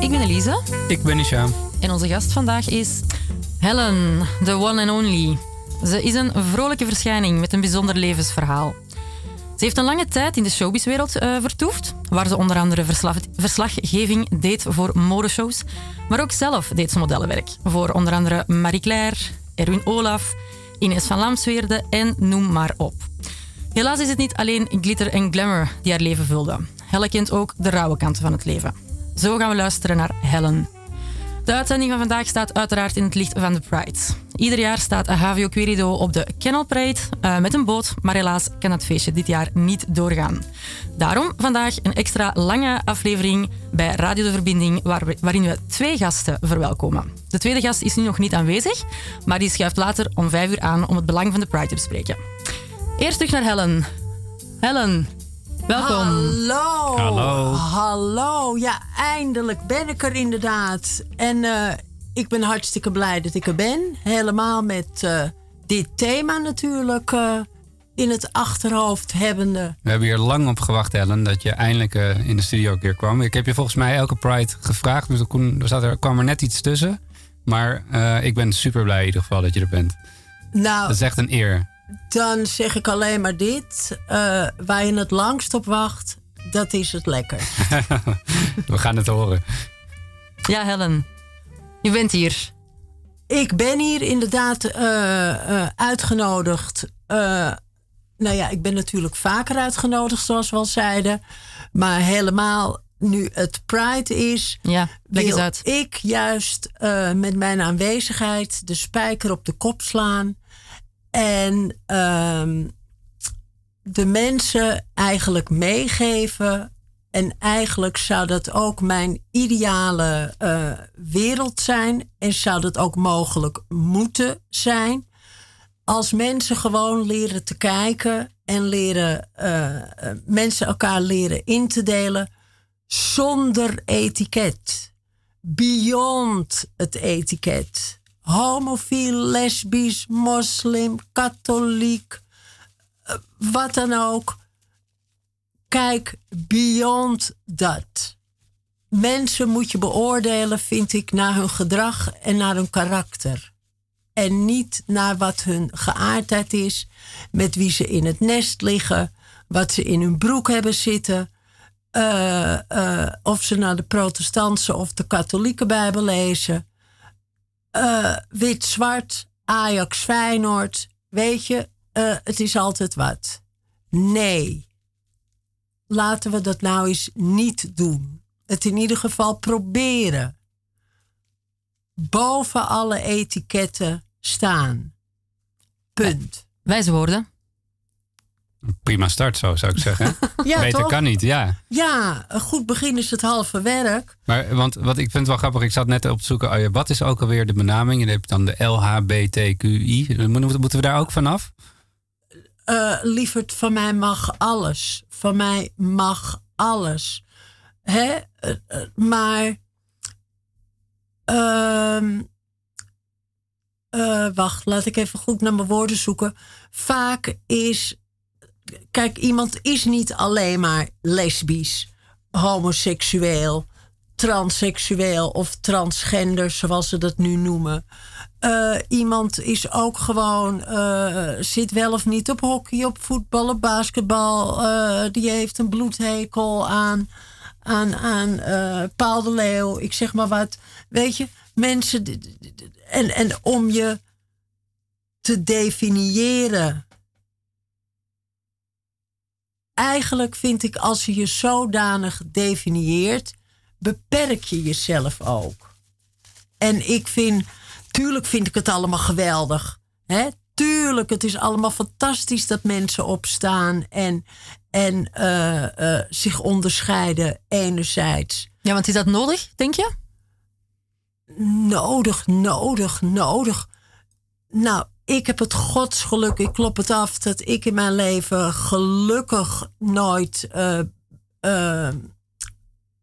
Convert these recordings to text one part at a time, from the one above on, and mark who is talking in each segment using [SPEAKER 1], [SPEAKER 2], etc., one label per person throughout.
[SPEAKER 1] Ik ben Elise
[SPEAKER 2] Ik ben Isha.
[SPEAKER 1] en onze gast vandaag is Helen, the one and only. Ze is een vrolijke verschijning met een bijzonder levensverhaal. Ze heeft een lange tijd in de showbizwereld eh, vertoefd, waar ze onder andere verslag- verslaggeving deed voor modeshows, maar ook zelf deed ze modellenwerk voor onder andere Marie Claire, Erwin Olaf, Ines van Lamsweerde en noem maar op. Helaas is het niet alleen glitter en glamour die haar leven vulde. Helle kent ook de rauwe kanten van het leven. Zo gaan we luisteren naar Helen. De uitzending van vandaag staat uiteraard in het licht van de Pride. Ieder jaar staat Havio Querido op de Kennel Parade eh, met een boot, maar helaas kan het feestje dit jaar niet doorgaan. Daarom vandaag een extra lange aflevering bij Radio de Verbinding, we- waarin we twee gasten verwelkomen. De tweede gast is nu nog niet aanwezig, maar die schuift later om vijf uur aan om het belang van de Pride te bespreken. Eerst terug naar Helen. Helen, welkom.
[SPEAKER 3] Hallo.
[SPEAKER 2] Hallo.
[SPEAKER 3] Hallo. Ja, eindelijk ben ik er inderdaad. En eh, ik ben hartstikke blij dat ik er ben. Helemaal met eh, dit thema natuurlijk eh, in het achterhoofd hebbende.
[SPEAKER 2] We hebben hier lang op gewacht, Ellen, dat je eindelijk in de studio een keer kwam. Ik heb je volgens mij elke Pride gevraagd, dus er, kon, er, zat er kwam er net iets tussen. Maar eh, ik ben super blij in ieder geval dat je er bent.
[SPEAKER 3] Nou,
[SPEAKER 2] Dat is echt een eer.
[SPEAKER 3] Dan zeg ik alleen maar dit. eh, waar je het langst op wacht, dat is het lekker.
[SPEAKER 2] We gaan het horen.
[SPEAKER 1] Ja, Helen, je bent hier.
[SPEAKER 3] Ik ben hier inderdaad eh, eh, uitgenodigd. Eh, nou ja, ik ben natuurlijk vaker uitgenodigd, zoals we al zeiden. Maar helemaal nu het Pride is,
[SPEAKER 1] Ja,
[SPEAKER 3] wil ik juist eh, met mijn aanwezigheid de spijker op de kop slaan. En ehm, de mensen eigenlijk meegeven. En eigenlijk zou dat ook mijn ideale eh, wereld zijn. En zou dat ook mogelijk moeten zijn. Als mensen gewoon leren te kijken en leren, eh, eh, mensen elkaar leren in te delen zonder etiket. Beyond het etiket. Homofiel, lesbisch, moslim, katholiek, eh, wat dan ook. Kijk beyond dat. Mensen moet je beoordelen, vind ik, naar hun gedrag en naar hun karakter. En niet naar wat hun geaardheid is, met wie ze in het nest liggen, wat ze in hun broek hebben zitten, eh, eh, of ze naar de protestantse of de katholieke Bijbel lezen. Eh, Wit-zwart, Ajax, Feyenoord. Weet je, eh, het is altijd wat. Nee. Laten we dat nou eens niet doen. Het in ieder geval proberen. Boven alle etiketten staan. Punt.
[SPEAKER 1] Wijze woorden.
[SPEAKER 2] Prima start, zo zou ik zeggen.
[SPEAKER 3] Ja,
[SPEAKER 2] Beter
[SPEAKER 3] toch?
[SPEAKER 2] kan niet, ja.
[SPEAKER 3] Ja, een goed begin is het halve werk.
[SPEAKER 2] Maar want wat ik vind het wel grappig, ik zat net op te zoeken, oh wat is ook alweer de benaming? Je hebt dan de LHBTQI. Moeten we daar ook vanaf?
[SPEAKER 3] eh lieverd, van mij mag alles. Van mij mag alles. Hè? Eh, eh, maar. ehm, eh, wacht, laat ik even goed naar mijn woorden zoeken. Vaak is. Kijk, iemand is niet alleen maar lesbisch, homoseksueel, transseksueel of transgender, zoals ze dat nu noemen. Eh, iemand is ook gewoon, eh, zit wel of niet op hockey, op voetbal, op basketbal. eh, die heeft een bloedhekel aan, aan, aan Paul de Leeuw. Ik zeg maar wat. Weet je, mensen. En, en om je te definiëren. Eigenlijk vind ik als je je zodanig definieert, beperk je jezelf ook. En ik vind, tuurlijk vind ik het allemaal geweldig. Hè? Tuurlijk, het is allemaal fantastisch dat mensen opstaan en, en eh, eh, zich onderscheiden enerzijds.
[SPEAKER 1] Ja, want is dat nodig, denk je?
[SPEAKER 3] nodig, nodig, nodig. Nou, ik heb het godsgeluk, ik klop het af, dat ik in mijn leven gelukkig nooit, uh, uh,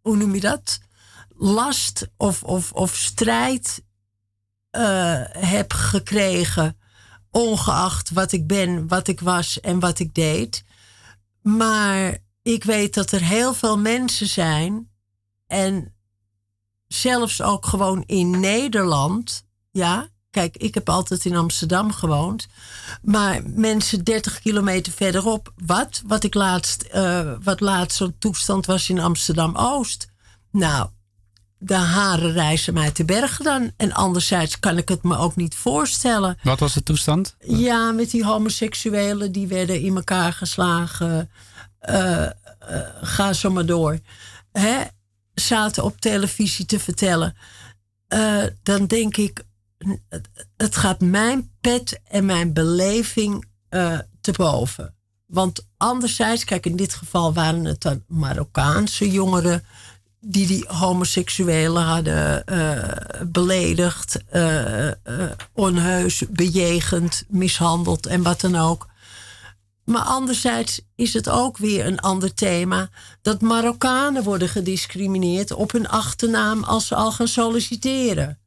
[SPEAKER 3] hoe noem je dat? Last of, of, of strijd uh, heb gekregen, ongeacht wat ik ben, wat ik was en wat ik deed. Maar ik weet dat er heel veel mensen zijn en zelfs ook gewoon in Nederland, ja. Kijk, ik heb altijd in Amsterdam gewoond. Maar mensen 30 kilometer verderop, wat? Wat ik laatst, uh, wat laatst zo'n toestand was in Amsterdam Oost. Nou, de haren reizen mij te bergen dan. En anderzijds kan ik het me ook niet voorstellen.
[SPEAKER 2] Wat was de toestand?
[SPEAKER 3] Ja, met die homoseksuelen die werden in elkaar geslagen. Uh, uh, ga zo maar door. Hè? Zaten op televisie te vertellen. Uh, dan denk ik, het gaat mijn pet en mijn beleving te boven. Want anderzijds, kijk, in dit geval waren het dan Marokkaanse jongeren die die homoseksuelen hadden uh, beledigd, uh, onheus, bejegend, mishandeld en wat dan ook. Maar anderzijds is het ook weer een ander thema dat Marokkanen worden gediscrimineerd op hun achternaam als ze al gaan solliciteren.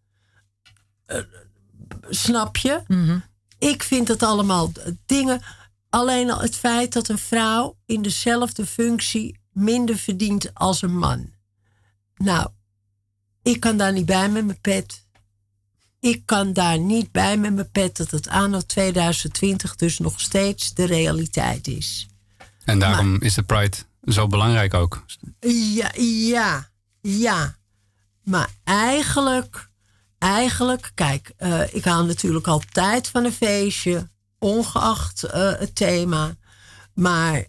[SPEAKER 3] Snap je?
[SPEAKER 1] Mm -hmm.
[SPEAKER 3] Ik vind het allemaal dingen. Alleen al het feit dat een vrouw in dezelfde functie minder verdient als een man. Nou, ik kan daar niet bij met mijn pet. Ik kan daar niet bij met mijn pet dat het anno 2020 dus nog steeds de realiteit is.
[SPEAKER 2] En daarom maar, is de Pride zo belangrijk ook.
[SPEAKER 3] Ja, ja, ja. Maar eigenlijk, eigenlijk, kijk, uh, ik hou natuurlijk altijd van een feestje, ongeacht uh, het thema. Maar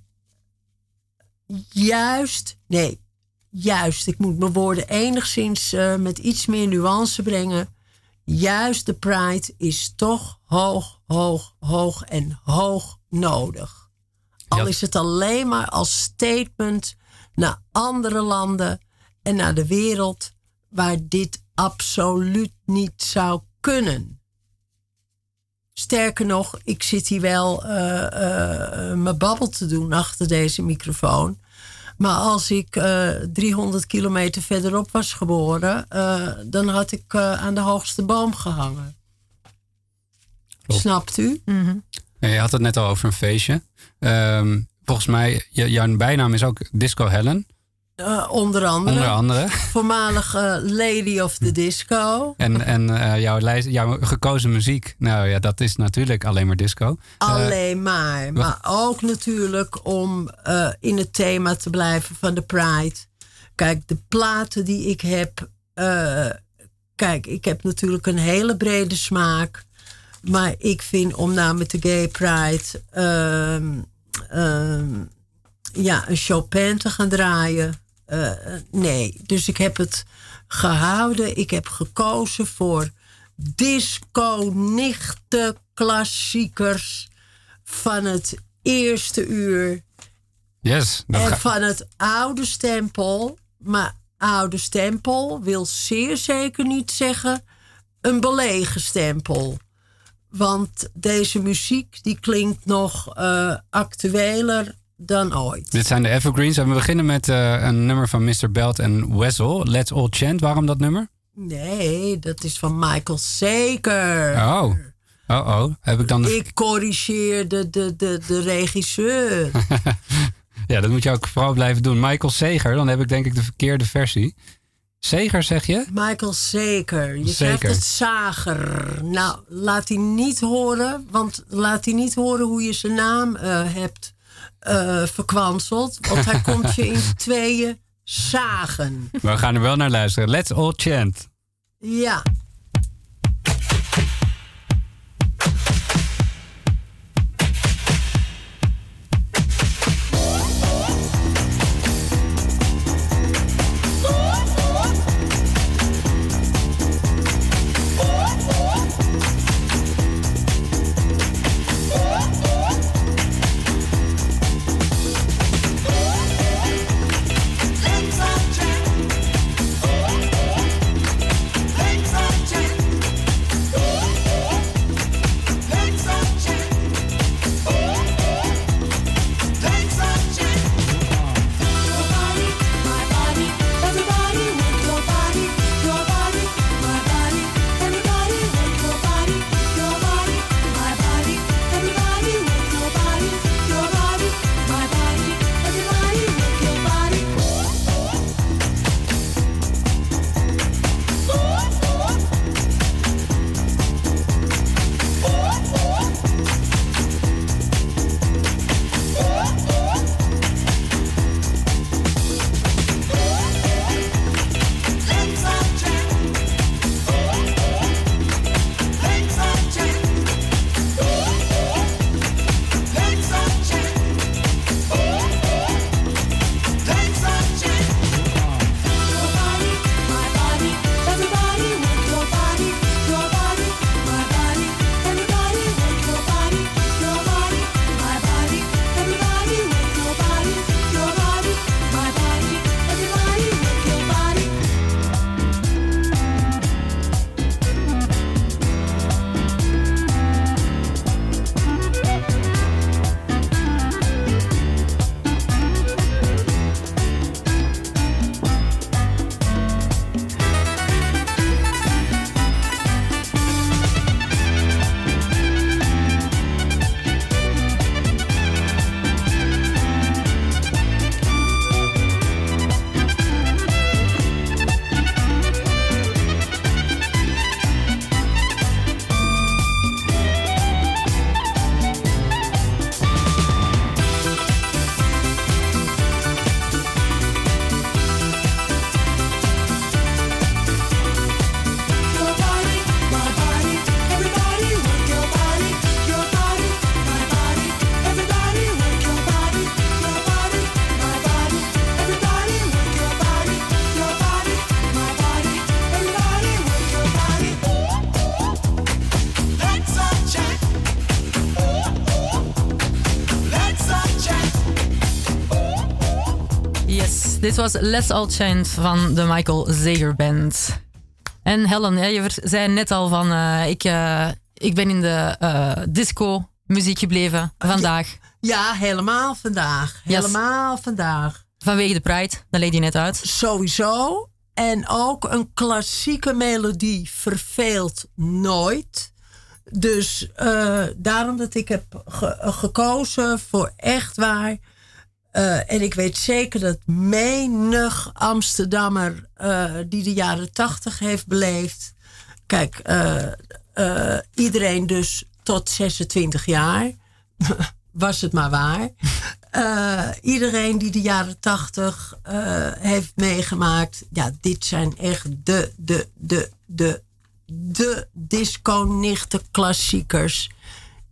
[SPEAKER 3] juist, nee, juist, ik moet mijn woorden enigszins uh, met iets meer nuance brengen. Juist de Pride is toch hoog, hoog, hoog en hoog nodig. Al ja. is het alleen maar als statement naar andere landen en naar de wereld waar dit absoluut niet zou kunnen. Sterker nog, ik zit hier wel uh, uh, mijn babbel te doen achter deze microfoon. Maar als ik uh, 300 kilometer verderop was geboren, uh, dan had ik uh, aan de hoogste boom gehangen. Klopt. Snapt u?
[SPEAKER 1] Mm -hmm.
[SPEAKER 2] Je had het net al over een feestje. Um, volgens mij, jouw bijnaam is ook Disco Helen.
[SPEAKER 3] Uh, onder andere.
[SPEAKER 2] Onder andere.
[SPEAKER 3] Voormalig uh, Lady of the Disco.
[SPEAKER 2] En, en uh, jouw, lijst, jouw gekozen muziek, nou ja, dat is natuurlijk alleen maar disco.
[SPEAKER 3] Alleen maar. Maar ook natuurlijk om in het thema te blijven van de Pride. Kijk, de platen die ik heb. kijk, ik heb natuurlijk een hele brede smaak. Maar ik vind om nou met de Gay Pride. Um, ja, een Chopin te gaan draaien. Uh, nee, dus ik heb het gehouden. Ik heb gekozen voor disco-nichte klassiekers van het eerste uur.
[SPEAKER 2] Yes.
[SPEAKER 3] En ga... van het oude stempel. Maar oude stempel wil zeer zeker niet zeggen een belegen stempel. Want deze muziek die klinkt nog uh, actueler dan ooit.
[SPEAKER 2] Dit zijn de evergreens. En we beginnen met uh, een nummer van Mr. Belt en Wessel. Let's All Chant. Waarom dat nummer?
[SPEAKER 3] Nee, dat is van Michael Zeker.
[SPEAKER 2] Oh. Oh oh. Heb ik dan... De...
[SPEAKER 3] Ik corrigeer de, de, de, de regisseur.
[SPEAKER 2] ja, dat moet je ook vooral blijven doen. Michael Seger, dan heb ik denk ik de verkeerde versie. Zeger zeg je?
[SPEAKER 3] Michael Zeker. Je Zeker. krijgt het zager. Nou, laat hij niet horen, want laat hij niet horen hoe je zijn naam uh, hebt uh, verkwanseld. Want hij komt je in tweeën zagen.
[SPEAKER 2] We gaan er wel naar luisteren. Let's all chant.
[SPEAKER 3] Ja.
[SPEAKER 1] Dit was Let's All Chant van de Michael Zager Band. En Helen, ja, je zei net al van... Uh, ik, uh, ik ben in de uh, disco muziek gebleven vandaag.
[SPEAKER 3] Ja, helemaal vandaag. Helemaal vandaag.
[SPEAKER 1] Vanwege de Pride, dat leed je net uit.
[SPEAKER 3] Sowieso. En ook een klassieke melodie verveelt nooit. Dus daarom dat ik heb ge gekozen voor echt waar. Uh, en ik weet zeker dat menig Amsterdammer uh, die de jaren tachtig heeft beleefd. Kijk, iedereen dus tot 26 jaar. was het maar waar. Iedereen die de jaren tachtig heeft meegemaakt. Ja, dit zijn echt de, de, de, de, de disco-nichte klassiekers.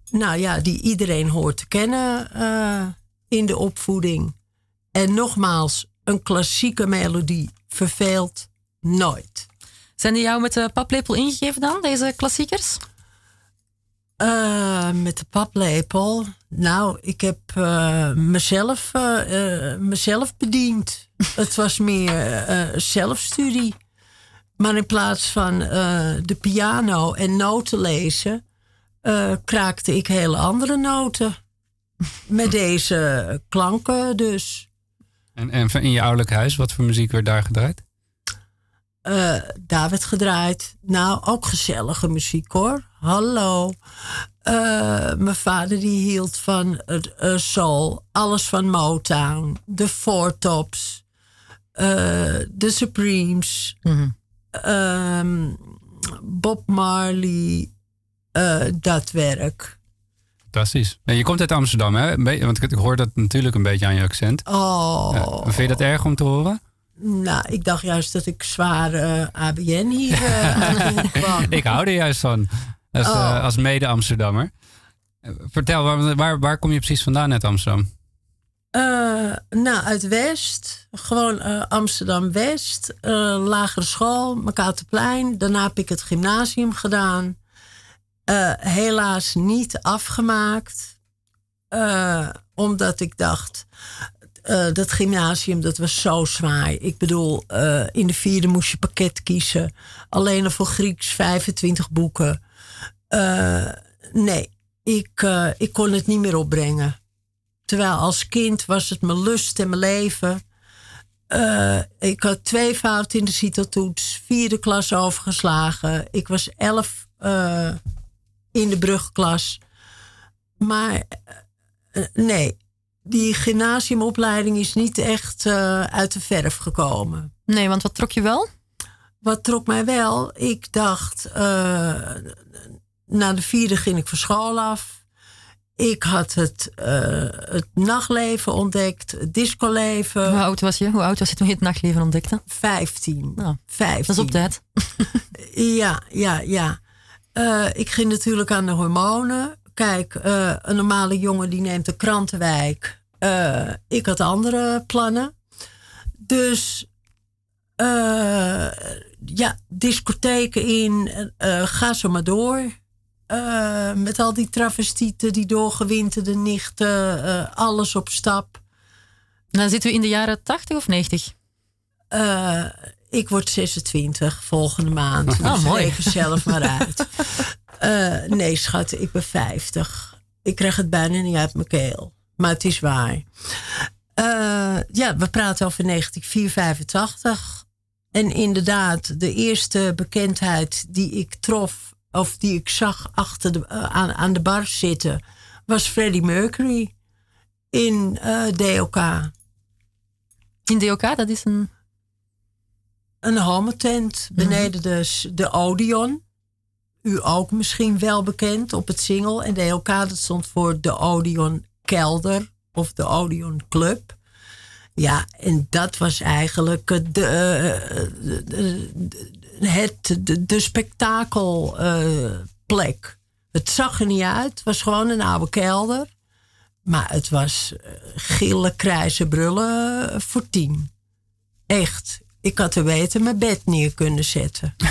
[SPEAKER 3] Nou ja, die iedereen hoort te kennen in de opvoeding. En nogmaals, een klassieke melodie verveelt nooit.
[SPEAKER 1] Zijn die jou met de paplepel ingegeven dan, deze klassiekers?
[SPEAKER 3] Uh, met de paplepel. Nou, ik heb uh, mezelf, uh, mezelf bediend. het was meer zelfstudie. Maar in plaats van de piano en noten lezen, kraakte ik hele andere noten. Met deze klanken dus.
[SPEAKER 2] En, en in je ouderlijk huis, wat voor muziek werd daar gedraaid?
[SPEAKER 3] Uh, daar werd gedraaid. Nou, ook gezellige muziek hoor. Hallo. Uh, mijn vader die hield van uh, soul. Alles van Motown. De Four Tops. De Supremes. Mm -hmm. Bob Marley. dat werk.
[SPEAKER 2] Fantastisch. En je komt uit Amsterdam, hè? Want ik hoor dat natuurlijk een beetje aan je accent.
[SPEAKER 3] Oh.
[SPEAKER 2] vind je dat erg om te horen?
[SPEAKER 3] Nou, ik dacht juist dat ik zwaar uh, ABN hier uh, kwam.
[SPEAKER 2] ik hou er juist van. Als, oh. uh, als mede-Amsterdammer. Vertel, waar, waar, waar, kom je precies vandaan uit Amsterdam?
[SPEAKER 3] nou, uit West. Gewoon Amsterdam-West. lagere school, Makaterplein. Daarna heb ik het gymnasium gedaan. Helaas niet afgemaakt. omdat ik dacht uh, dat gymnasium, dat was zo zwaar. Ik bedoel, in de vierde moest je pakket kiezen. Alleen al voor Grieks 25 boeken. Nee, ik, ik kon het niet meer opbrengen. Terwijl als kind was het mijn lust en mijn leven. ik had twee fouten in de CITO-toets. Vierde klas overgeslagen. Ik was elf in de brugklas. Maar nee, die gymnasiumopleiding is niet echt uh, uit de verf gekomen.
[SPEAKER 1] Nee, want wat trok je wel?
[SPEAKER 3] Wat trok mij wel? Ik dacht, uh, na de vierde ging ik van school af. Ik had het, het nachtleven ontdekt, het discoleven.
[SPEAKER 1] Hoe oud was je? Hoe oud was je toen je het nachtleven ontdekte?
[SPEAKER 3] Vijftien.
[SPEAKER 1] Oh, Vijftien. Dat is op tijd.
[SPEAKER 3] ja, ja, ja. Ik ging natuurlijk aan de hormonen. Kijk, uh, een normale jongen die neemt de krantenwijk. Uh, ik had andere plannen. Dus ja, discotheken in, ga zo maar door. met al die travestieten, die doorgewinterde nichten, alles op stap.
[SPEAKER 1] Dan zitten we in de jaren 80 of 90?
[SPEAKER 3] Ik word 26 volgende maand.
[SPEAKER 1] Oh, dus mooi.
[SPEAKER 3] Reken zelf maar uit. Uh, nee, schat, ik ben 50. Ik krijg het bijna niet uit mijn keel. Maar het is waar. Uh, ja, we praten over 1984. En inderdaad, de eerste bekendheid die ik trof, of die ik zag achter de, uh, aan, aan de bar zitten, was Freddie Mercury in DOK.
[SPEAKER 1] In DOK, dat is een.
[SPEAKER 3] Een homotent beneden de, de Odeon u ook misschien wel bekend op het single. En DLK dat stond voor de Odeon Kelder of de Odeon Club. Ja, en dat was eigenlijk de, de, de, het, de, de spektakelplek. het zag er niet uit. Het was gewoon een oude kelder. Maar het was gillen, krijzen, brullen voor tien. Echt. Ik had er beter mijn bed neer kunnen zetten.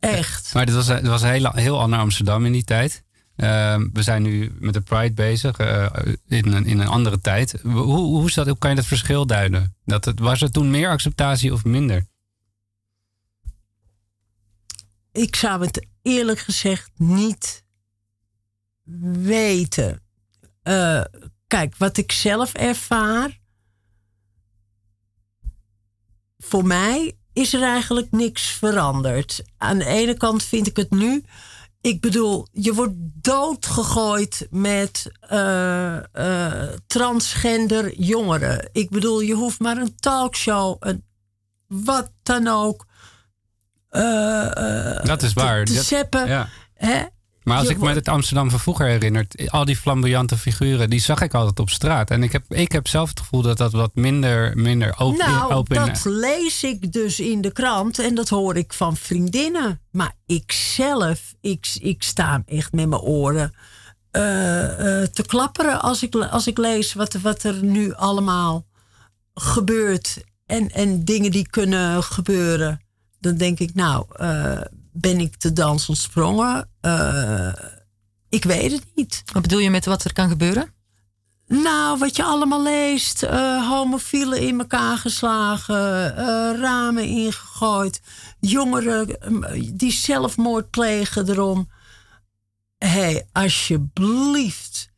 [SPEAKER 3] Echt.
[SPEAKER 2] Maar dit was, het was heel, heel ander Amsterdam in die tijd. Ehm, we zijn nu met de Pride bezig eh, in, een, in een andere tijd. Hoe, hoe, is dat, hoe kan je dat verschil duiden? Dat het, was er toen meer acceptatie of minder?
[SPEAKER 3] Ik zou het eerlijk gezegd niet weten. Eh, kijk, wat ik zelf ervaar. Voor mij is er eigenlijk niks veranderd. Aan de ene kant vind ik het nu. Ik bedoel, je wordt doodgegooid met uh, uh, transgender jongeren. Ik bedoel, je hoeft maar een talkshow, een, wat dan ook. Uh,
[SPEAKER 2] dat is waar.
[SPEAKER 3] Te, te
[SPEAKER 2] dat,
[SPEAKER 3] zeppen.
[SPEAKER 2] Ja.
[SPEAKER 3] Hè?
[SPEAKER 2] Maar als ik me het Amsterdam van vroeger herinner, al die flamboyante figuren, die zag ik altijd op straat. En ik heb, ik heb zelf het gevoel dat dat wat minder, minder open,
[SPEAKER 3] nou,
[SPEAKER 2] open
[SPEAKER 3] dat lees ik dus in de krant en dat hoor ik van vriendinnen. Maar ik zelf, ik, ik sta echt met mijn oren uh, uh, te klapperen als ik, als ik lees wat, wat er nu allemaal gebeurt. En, en dingen die kunnen gebeuren. Dan denk ik, nou, uh, ben ik te dans ontsprongen? Uh, ik weet het niet.
[SPEAKER 1] Wat bedoel je met wat er kan gebeuren?
[SPEAKER 3] Nou, wat je allemaal leest. Uh, homofielen in elkaar geslagen. Uh, ramen ingegooid. Jongeren die zelfmoord plegen erom. Hé, hey, alsjeblieft.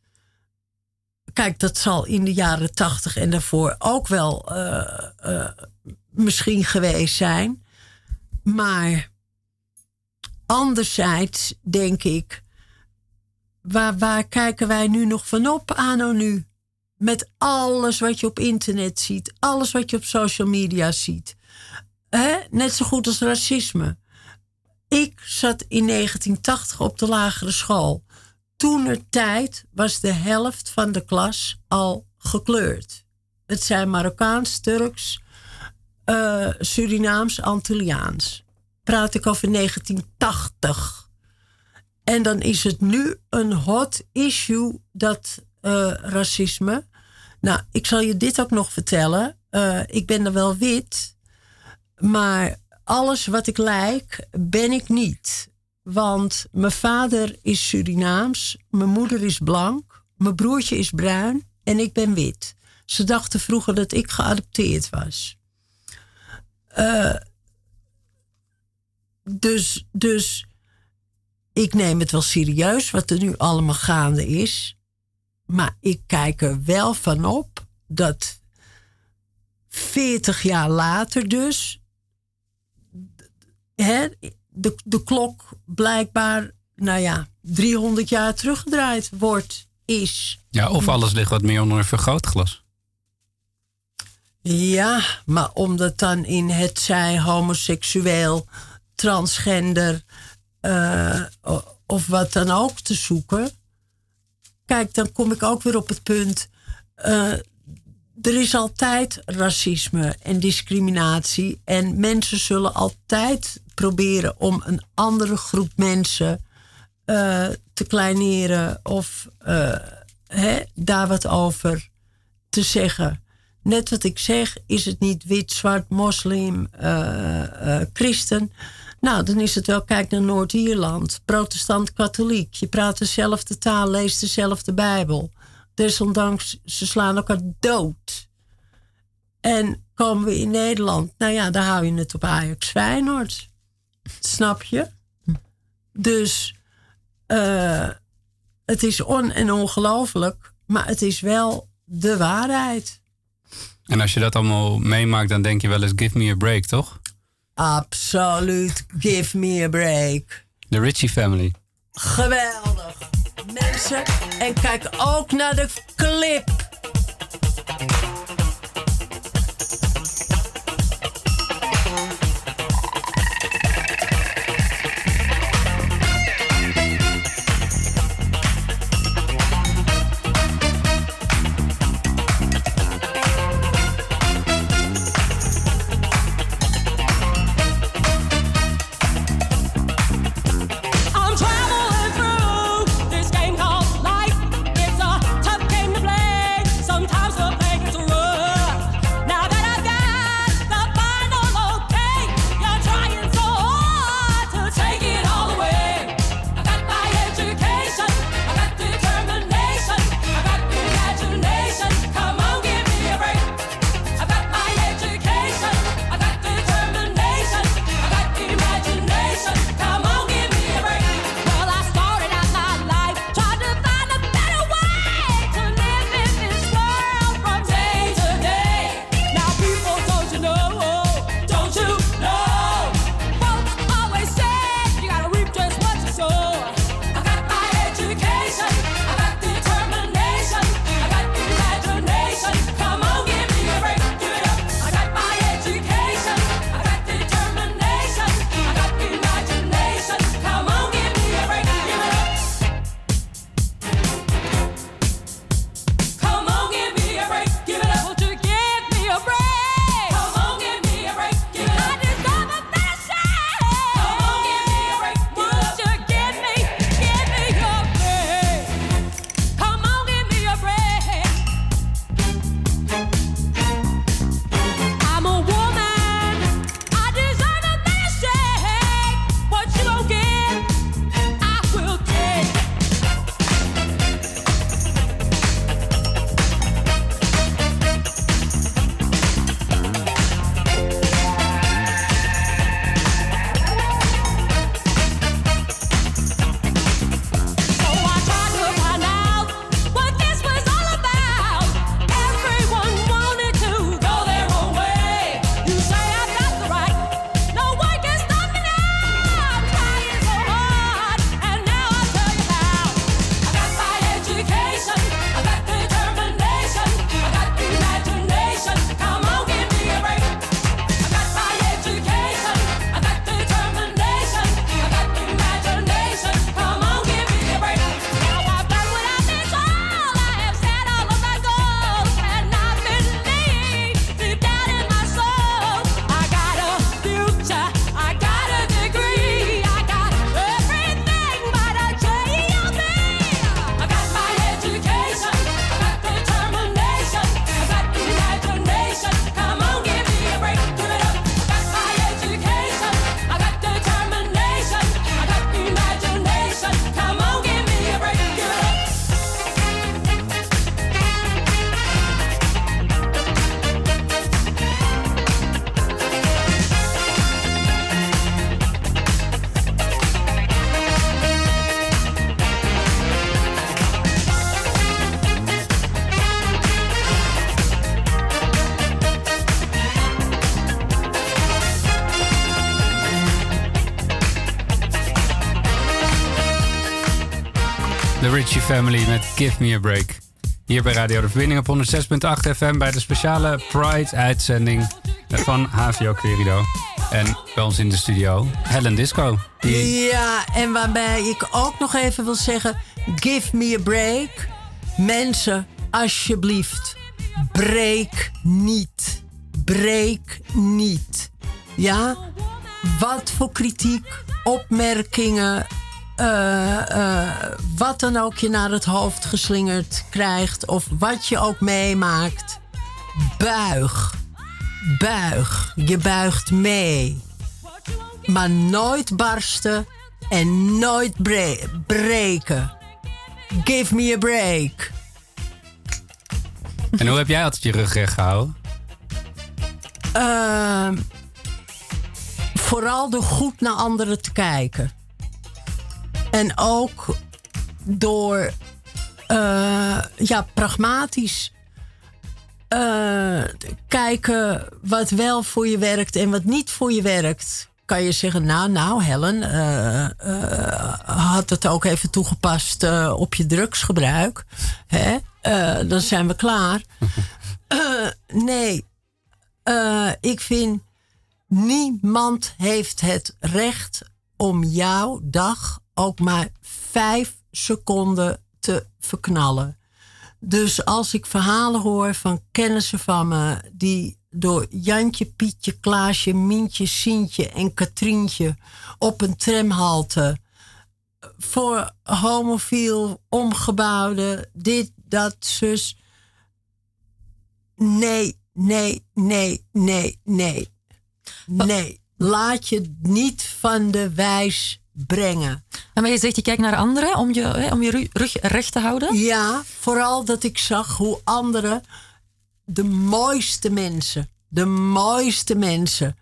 [SPEAKER 3] Kijk, dat zal in de jaren tachtig en daarvoor ook wel misschien geweest zijn. Maar anderzijds denk ik, waar, waar kijken wij nu nog van op, anno nu? Met alles wat je op internet ziet, alles wat je op social media ziet. Hè? Net zo goed als racisme. Ik zat in 1980 op de lagere school. Toen tijd was de helft van de klas al gekleurd. Het zijn Marokkaans, Turks, uh, Surinaams, Antilliaans praat ik over 1980. En dan is het nu een hot issue, dat uh, racisme. Nou, ik zal je dit ook nog vertellen. Uh, ik ben er wel wit, maar alles wat ik lijk, ben ik niet. Want mijn vader is Surinaams, mijn moeder is blank, mijn broertje is bruin en ik ben wit. Ze dachten vroeger dat ik geadopteerd was. Uh, dus, dus ik neem het wel serieus wat er nu allemaal gaande is. Maar ik kijk er wel van op dat 40 jaar later dus hè, de, de klok blijkbaar, nou ja, 300 jaar teruggedraaid wordt, is.
[SPEAKER 2] Ja, of alles ligt wat meer onder een vergrootglas.
[SPEAKER 3] Ja, maar omdat dan in het zij homoseksueel transgender uh, of wat dan ook te zoeken. Kijk, dan kom ik ook weer op het punt. Uh, er is altijd racisme en discriminatie. En mensen zullen altijd proberen om een andere groep mensen uh, te kleineren of hè, daar wat over te zeggen. Net wat ik zeg, is het niet wit, zwart, moslim, christen. Nou, dan is het wel, kijk naar Noord-Ierland. Protestant, katholiek. Je praat dezelfde taal, leest dezelfde Bijbel. Desondanks, ze slaan elkaar dood. En komen we in Nederland, nou ja, daar hou je het op Ajax Feyenoord. Snap je? Dus uh, het is on en ongelooflijk, maar het is wel de waarheid.
[SPEAKER 2] En als je dat allemaal meemaakt, dan denk je wel eens: give me a break, toch?
[SPEAKER 3] Absoluut. Give me a break.
[SPEAKER 2] De Ritchie Family.
[SPEAKER 3] Geweldig. Mensen, en kijk ook naar de clip.
[SPEAKER 2] Family met Give Me a Break. Hier bij Radio De Verbinding op 106.8 FM bij de speciale Pride-uitzending van HVO Querido. En bij ons in de studio Helen Disco.
[SPEAKER 3] Ja, en waarbij ik ook nog even wil zeggen: give me a break. Mensen, alsjeblieft, breek niet. Breek niet. Ja? Wat voor kritiek, opmerkingen, uh, uh, wat dan ook je naar het hoofd geslingerd krijgt, of wat je ook meemaakt, buig. Buig. Je buigt mee. Maar nooit barsten en nooit bre breken. Give me a break.
[SPEAKER 2] En hoe heb jij altijd je rug recht gehouden?
[SPEAKER 3] Uh, vooral door goed naar anderen te kijken. En ook door uh, ja, pragmatisch uh, kijken wat wel voor je werkt en wat niet voor je werkt. Kan je zeggen, nou, nou, Helen, uh, had het ook even toegepast op je drugsgebruik. Hè? dan zijn we klaar. nee, ik vind niemand heeft het recht om jouw dag ook maar vijf seconden te verknallen. Dus als ik verhalen hoor van kennissen van me die door Jantje, Pietje, Klaasje, Mientje, Sientje en Katrientje op een tramhalte voor homofiel omgebouwde, dit, dat, zus. Nee, nee, nee, nee, nee. Nee, laat je niet van de wijs brengen.
[SPEAKER 1] Maar je zegt, je kijkt naar anderen om je, om je rug recht te houden?
[SPEAKER 3] Ja, vooral dat ik zag hoe anderen, de mooiste mensen, de mooiste mensen,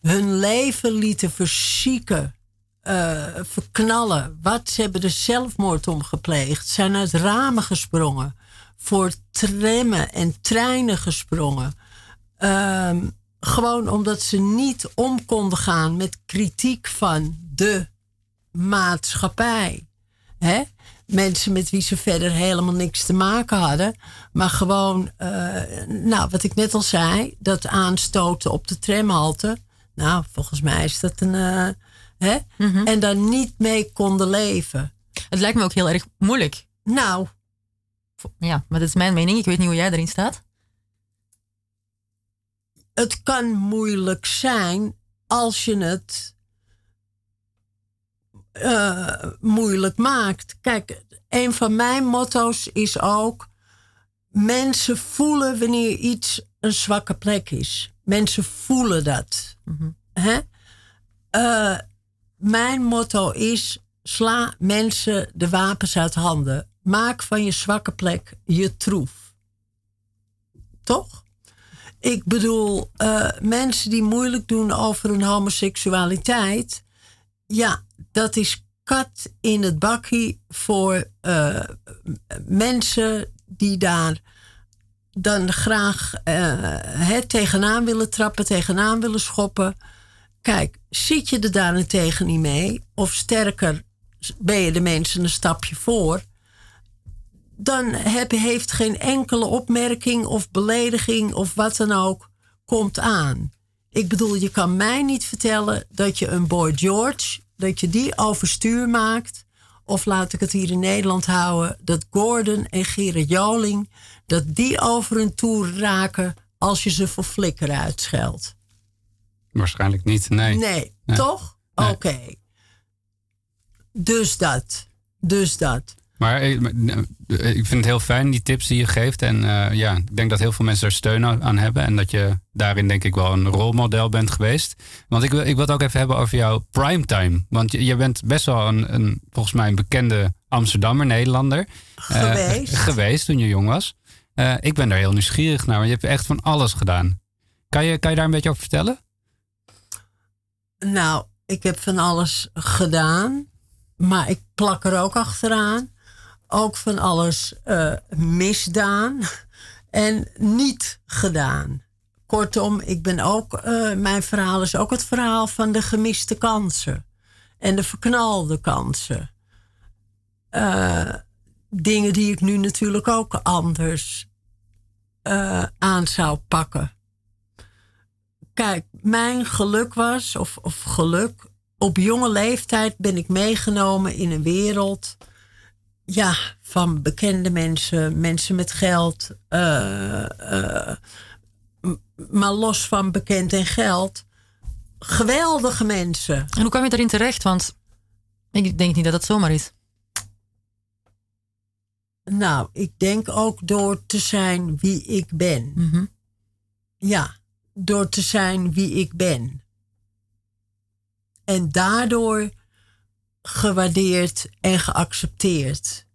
[SPEAKER 3] hun leven lieten verzieken, uh, verknallen. Wat, ze hebben er zelfmoord om gepleegd, zijn uit ramen gesprongen, voor trammen en treinen gesprongen. Uh, gewoon omdat ze niet om konden gaan met kritiek van de maatschappij. Hè? Mensen met wie ze verder helemaal niks te maken hadden. Maar gewoon, uh, nou, wat ik net al zei, dat aanstoten op de tramhalte. Nou, volgens mij is dat een. Uh, hè? Mm -hmm. En daar niet mee konden leven.
[SPEAKER 1] Het lijkt me ook heel erg moeilijk.
[SPEAKER 3] Nou.
[SPEAKER 1] Ja, maar dat is mijn mening. Ik weet niet hoe jij erin staat.
[SPEAKER 3] Het kan moeilijk zijn als je het uh, moeilijk maakt. Kijk, een van mijn motto's is ook: mensen voelen wanneer iets een zwakke plek is. Mensen voelen dat. Mm -hmm. Hè? Uh, mijn motto is: sla mensen de wapens uit handen. Maak van je zwakke plek je troef. Toch? Ik bedoel, uh, mensen die moeilijk doen over hun homoseksualiteit. Ja, dat is kat in het bakkie voor uh, mensen die daar dan graag uh, tegenaan willen trappen, tegenaan willen schoppen. Kijk, zit je er daarentegen niet mee, of sterker, ben je de mensen een stapje voor, dan heb, heeft geen enkele opmerking of belediging of wat dan ook komt aan. Ik bedoel, je kan mij niet vertellen dat je een Boy George dat je die overstuur maakt. Of laat ik het hier in Nederland houden, dat Gordon en Gerrit Joling, dat die over hun toer raken als je ze voor flikker uitscheldt.
[SPEAKER 2] Waarschijnlijk niet, nee.
[SPEAKER 3] Nee, toch? Nee. Oké. Okay. Dus dat. Dus dat.
[SPEAKER 2] Maar eh, ik vind het heel fijn, die tips die je geeft. En uh, ja, ik denk dat heel veel mensen er steun aan hebben. En dat je daarin denk ik wel een rolmodel bent geweest. Want ik wil, ik wil het ook even hebben over jouw primetime. Want je, je bent best wel een, een, volgens mij een bekende Amsterdammer, Nederlander.
[SPEAKER 3] Geweest.
[SPEAKER 2] Uh, geweest toen je jong was. Uh, ik ben daar heel nieuwsgierig naar, want je hebt echt van alles gedaan. Kan je, kan je daar een beetje over vertellen?
[SPEAKER 3] Nou, ik heb van alles gedaan. Maar ik plak er ook achteraan ook van alles uh, misdaan en niet gedaan. Kortom, ik ben ook, uh, mijn verhaal is ook het verhaal van de gemiste kansen en de verknalde kansen. Uh, dingen die ik nu natuurlijk ook anders aan zou pakken. Kijk, mijn geluk was, of, of geluk, op jonge leeftijd ben ik meegenomen in een wereld ja, van bekende mensen, mensen met geld. Uh, uh, maar los van bekend en geld, geweldige mensen.
[SPEAKER 1] En hoe kwam je daarin terecht? Want ik denk niet dat het zomaar is.
[SPEAKER 3] Nou, ik denk ook door te zijn wie ik ben.
[SPEAKER 1] Mhm.
[SPEAKER 3] Ja, door te zijn wie ik ben. En daardoor gewaardeerd en geaccepteerd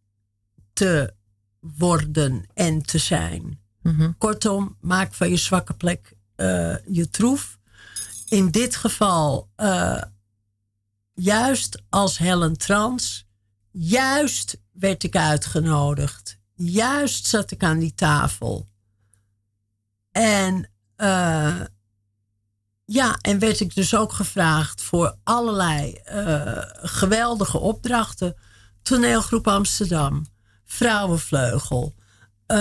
[SPEAKER 3] te worden en te zijn.
[SPEAKER 1] Mhm.
[SPEAKER 3] Kortom, maak van je zwakke plek uh, je troef. In dit geval, uh, juist als Helen Trans, juist werd ik uitgenodigd. Juist zat ik aan die tafel. En uh, ja, en werd ik dus ook gevraagd voor allerlei uh, geweldige opdrachten. Toneelgroep Amsterdam, Vrouwenvleugel, uh,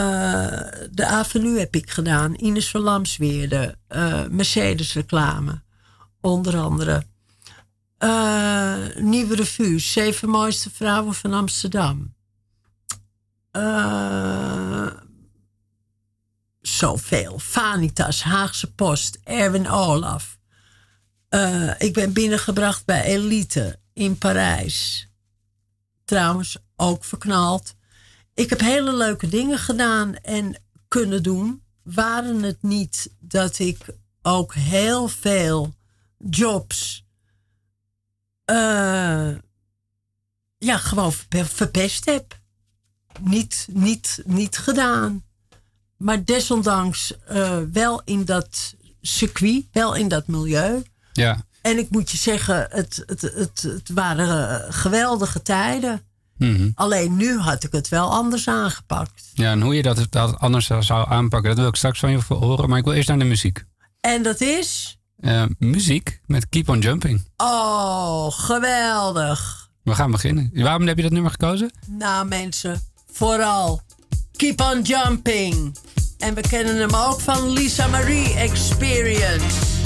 [SPEAKER 3] de Avenue heb ik gedaan, Ines van Lamsweerde, Mercedes reclame, onder andere. Nieuwe Revue, Zeven Mooiste Vrouwen van Amsterdam. Zoveel. Vanitas, Haagse Post, Erwin Olaf. Uh, ik ben binnengebracht bij Elite in Parijs. Trouwens, ook verknald. Ik heb hele leuke dingen gedaan en kunnen doen. Waren het niet dat ik ook heel veel jobs. Uh, ja, gewoon verpest heb. Niet, niet, niet gedaan. Maar desondanks uh, wel in dat circuit, wel in dat milieu.
[SPEAKER 2] Ja.
[SPEAKER 3] En ik moet je zeggen, het, het, het, het waren geweldige tijden.
[SPEAKER 2] Mm -hmm.
[SPEAKER 3] Alleen nu had ik het wel anders aangepakt.
[SPEAKER 2] Ja, en hoe je dat, dat anders zou aanpakken, dat wil ik straks van je horen. Maar ik wil eerst naar de muziek.
[SPEAKER 3] En dat is?
[SPEAKER 2] Uh, muziek met Keep on Jumping.
[SPEAKER 3] Oh, geweldig.
[SPEAKER 2] We gaan beginnen. Waarom heb je dat nummer gekozen?
[SPEAKER 3] Nou, mensen, vooral Keep on Jumping. En we kennen hem ook van Lisa Marie Experience.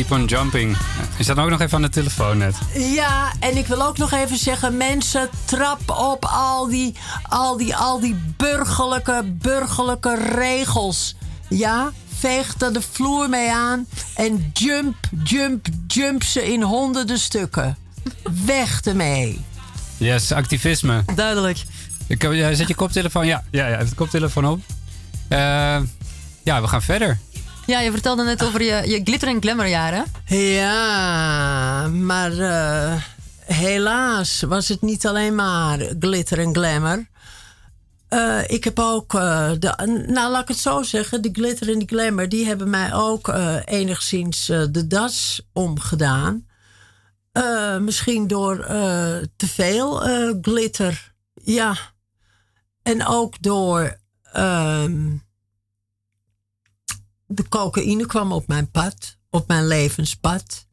[SPEAKER 4] Keep on jumping.
[SPEAKER 2] Je staat ook nog even aan de telefoon net.
[SPEAKER 3] Ja, en ik wil ook nog even zeggen: mensen, trap op al die, al die, al die burgerlijke, burgerlijke regels. Ja, veeg er de vloer mee aan en jump, jump, jump ze in honderden stukken. Weg ermee.
[SPEAKER 2] Yes, activisme.
[SPEAKER 1] Duidelijk.
[SPEAKER 2] Ik, zet je koptelefoon? Ja, ja, ja, de koptelefoon op. Uh, ja, we gaan verder.
[SPEAKER 1] Ja, je vertelde net over je, je glitter- en glamourjaren.
[SPEAKER 3] Ja, maar uh, helaas was het niet alleen maar glitter en glamour. Uh, ik heb ook, uh, de, nou laat ik het zo zeggen, de glitter en de glamour, die hebben mij ook enigszins de das omgedaan. misschien door te veel glitter, ja. En ook door ehm, de cocaïne kwam op mijn pad, op mijn levenspad.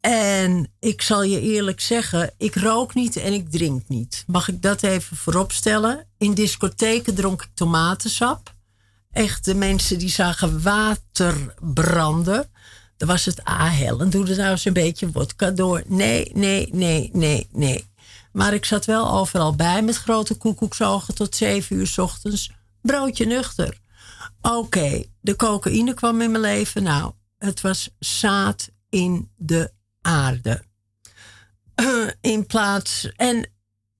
[SPEAKER 3] En ik zal je eerlijk zeggen, ik rook niet en ik drink niet. Mag ik dat even vooropstellen? In discotheken dronk ik tomatensap. Echt, de mensen die zagen water branden. Dan was het, ah Helen, doe er nou eens een beetje wodka door. Nee, nee, nee, nee, nee. Maar ik zat wel overal bij met grote koekoeksogen tot zeven uur ochtends. Broodje nuchter. Oké, de cocaïne kwam in mijn leven. Nou, het was zaad in de aarde. in plaats. En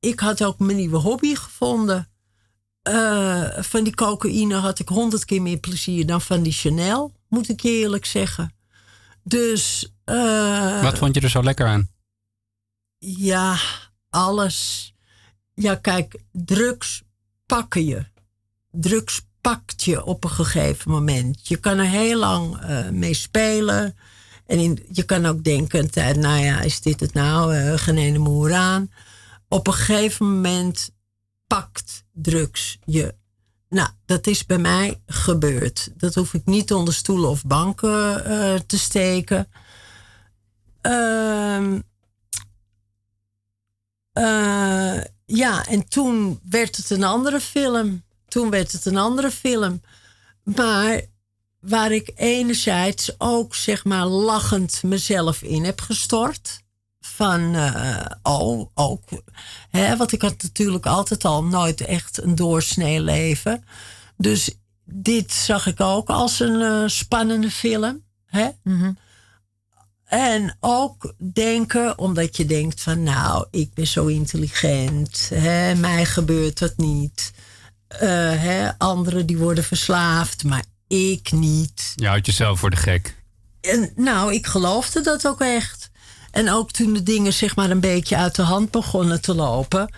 [SPEAKER 3] ik had ook mijn nieuwe hobby gevonden. Uh, van die cocaïne had ik honderd keer meer plezier dan van die Chanel, moet ik eerlijk zeggen. Dus. Uh,
[SPEAKER 2] Wat vond je er zo lekker aan?
[SPEAKER 3] Ja, alles. Ja, kijk, drugs pakken je. Drugs pakt je op een gegeven moment. Je kan er heel lang uh, mee spelen. En je kan ook denken, nou ja, is dit het nou? Uh, geen ene moer aan. Op een gegeven moment pakt drugs je. Nou, dat is bij mij gebeurd. Dat hoef ik niet onder stoelen of banken uh, te steken. Uh, ja, en toen werd het een andere film. Toen werd het een andere film. Maar waar ik enerzijds ook zeg maar lachend mezelf in heb gestort. Van, uh, oh, ook. Hè, want ik had natuurlijk altijd al nooit echt een doorsnee leven. Dus dit zag ik ook als een uh, spannende film. Hè? Mm -hmm. En ook denken, omdat je denkt van nou, ik ben zo intelligent. Hè, mij gebeurt dat niet. Uh, hè, anderen die worden verslaafd, maar ik niet.
[SPEAKER 2] Je houdt jezelf voor de gek.
[SPEAKER 3] En, nou, ik geloofde dat ook echt. En ook toen de dingen zeg maar een beetje uit de hand begonnen te lopen,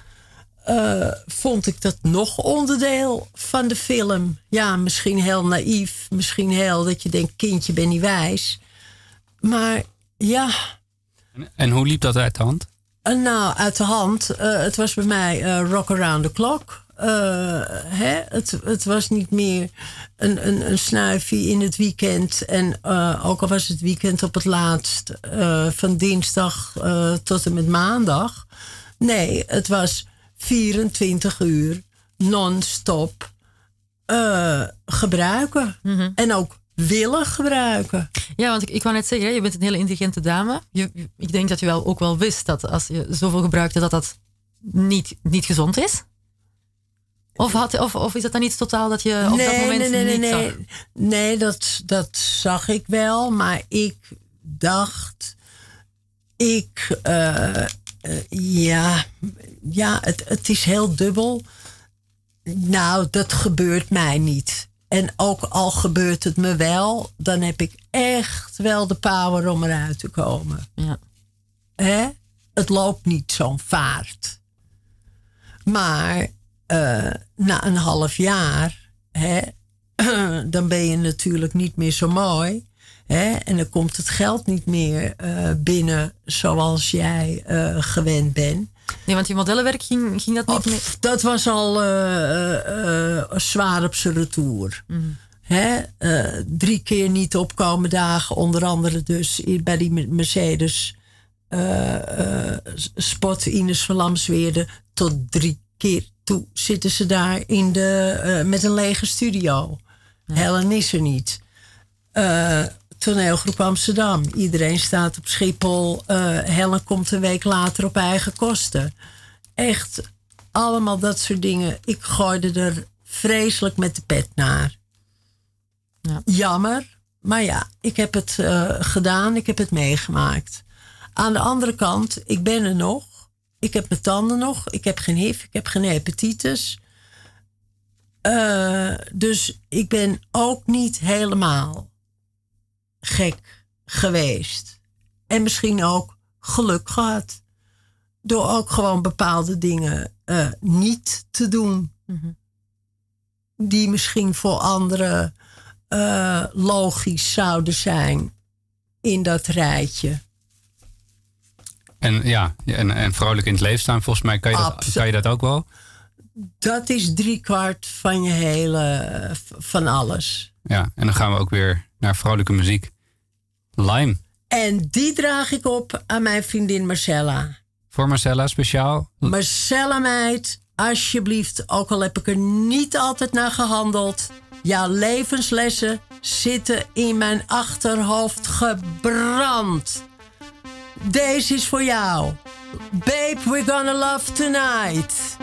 [SPEAKER 3] uh, vond ik dat nog onderdeel van de film. Ja, misschien heel naïef, misschien heel dat je denkt, kindje ben niet wijs. Maar ja.
[SPEAKER 2] En, en hoe liep dat uit de hand?
[SPEAKER 3] Uh, nou, uit de hand. Uh, het was bij mij rock around the clock. Uh, hè, het, het, was niet meer een, een, een snuifje in het weekend. En uh, ook al was het weekend op het laatst uh, van dinsdag tot en met maandag. Nee, het was 24 uur non-stop gebruiken. Mm -hmm. En ook willen gebruiken.
[SPEAKER 1] Ja, want ik, ik wou net zeggen, je bent een hele intelligente dame. Je, ik denk dat je wel ook wel wist dat als je zoveel gebruikte, dat dat niet, niet gezond is. Of, had, of, of is dat dan iets totaal dat je op
[SPEAKER 3] nee,
[SPEAKER 1] dat moment
[SPEAKER 3] nee, nee,
[SPEAKER 1] niet
[SPEAKER 3] nee,
[SPEAKER 1] zag?
[SPEAKER 3] nee. Nee, dat, dat zag ik wel. Maar ik dacht... Ik... Uh, uh, ja, ja het, het is heel dubbel. Nou, dat gebeurt mij niet. En ook al gebeurt het me wel... dan heb ik echt wel de power om eruit te komen.
[SPEAKER 1] Ja.
[SPEAKER 3] Hè? Het loopt niet zo'n vaart. Maar uh, na een half jaar, hè, dan ben je natuurlijk niet meer zo mooi. Hè, en dan komt het geld niet meer uh, binnen zoals jij uh, gewend bent.
[SPEAKER 1] Nee, want je modellenwerk ging, ging dat niet meer?
[SPEAKER 3] Dat was al zwaar op zijn retour. Mm. Hè, drie keer niet opkomen dagen, onder andere dus bij die Mercedes spot Ines van Lamsweerde tot drie keer toen zitten ze daar in de, uh, met een lege studio. Ja. Helen is er niet. Uh, toneelgroep Amsterdam. Iedereen staat op Schiphol. Uh, Helen komt een week later op eigen kosten. Echt allemaal dat soort dingen. Ik gooide er vreselijk met de pet naar. Ja. Jammer, maar ja, ik heb het gedaan, ik heb het meegemaakt. Aan de andere kant, ik ben er nog. Ik heb mijn tanden nog. Ik heb geen HIV, ik heb geen hepatitis. Uh, dus ik ben ook niet helemaal gek geweest. En misschien ook geluk gehad. Door ook gewoon bepaalde dingen uh, niet te doen. Mm Die misschien voor anderen uh, logisch zouden zijn in dat rijtje.
[SPEAKER 2] En ja, en, en vrolijk in het leven staan, volgens mij kan je, dat, kan je dat ook wel?
[SPEAKER 3] Dat is driekwart van je hele, van alles.
[SPEAKER 2] Ja, en dan gaan we ook weer naar vrolijke muziek. Lime.
[SPEAKER 3] En die draag ik op aan mijn vriendin Marcella.
[SPEAKER 2] Voor Marcella speciaal?
[SPEAKER 3] Marcella meid, alsjeblieft, ook al heb ik er niet altijd naar gehandeld. Jouw levenslessen zitten in mijn achterhoofd gebrand. Deze is voor jou. Babe, we're gonna love tonight.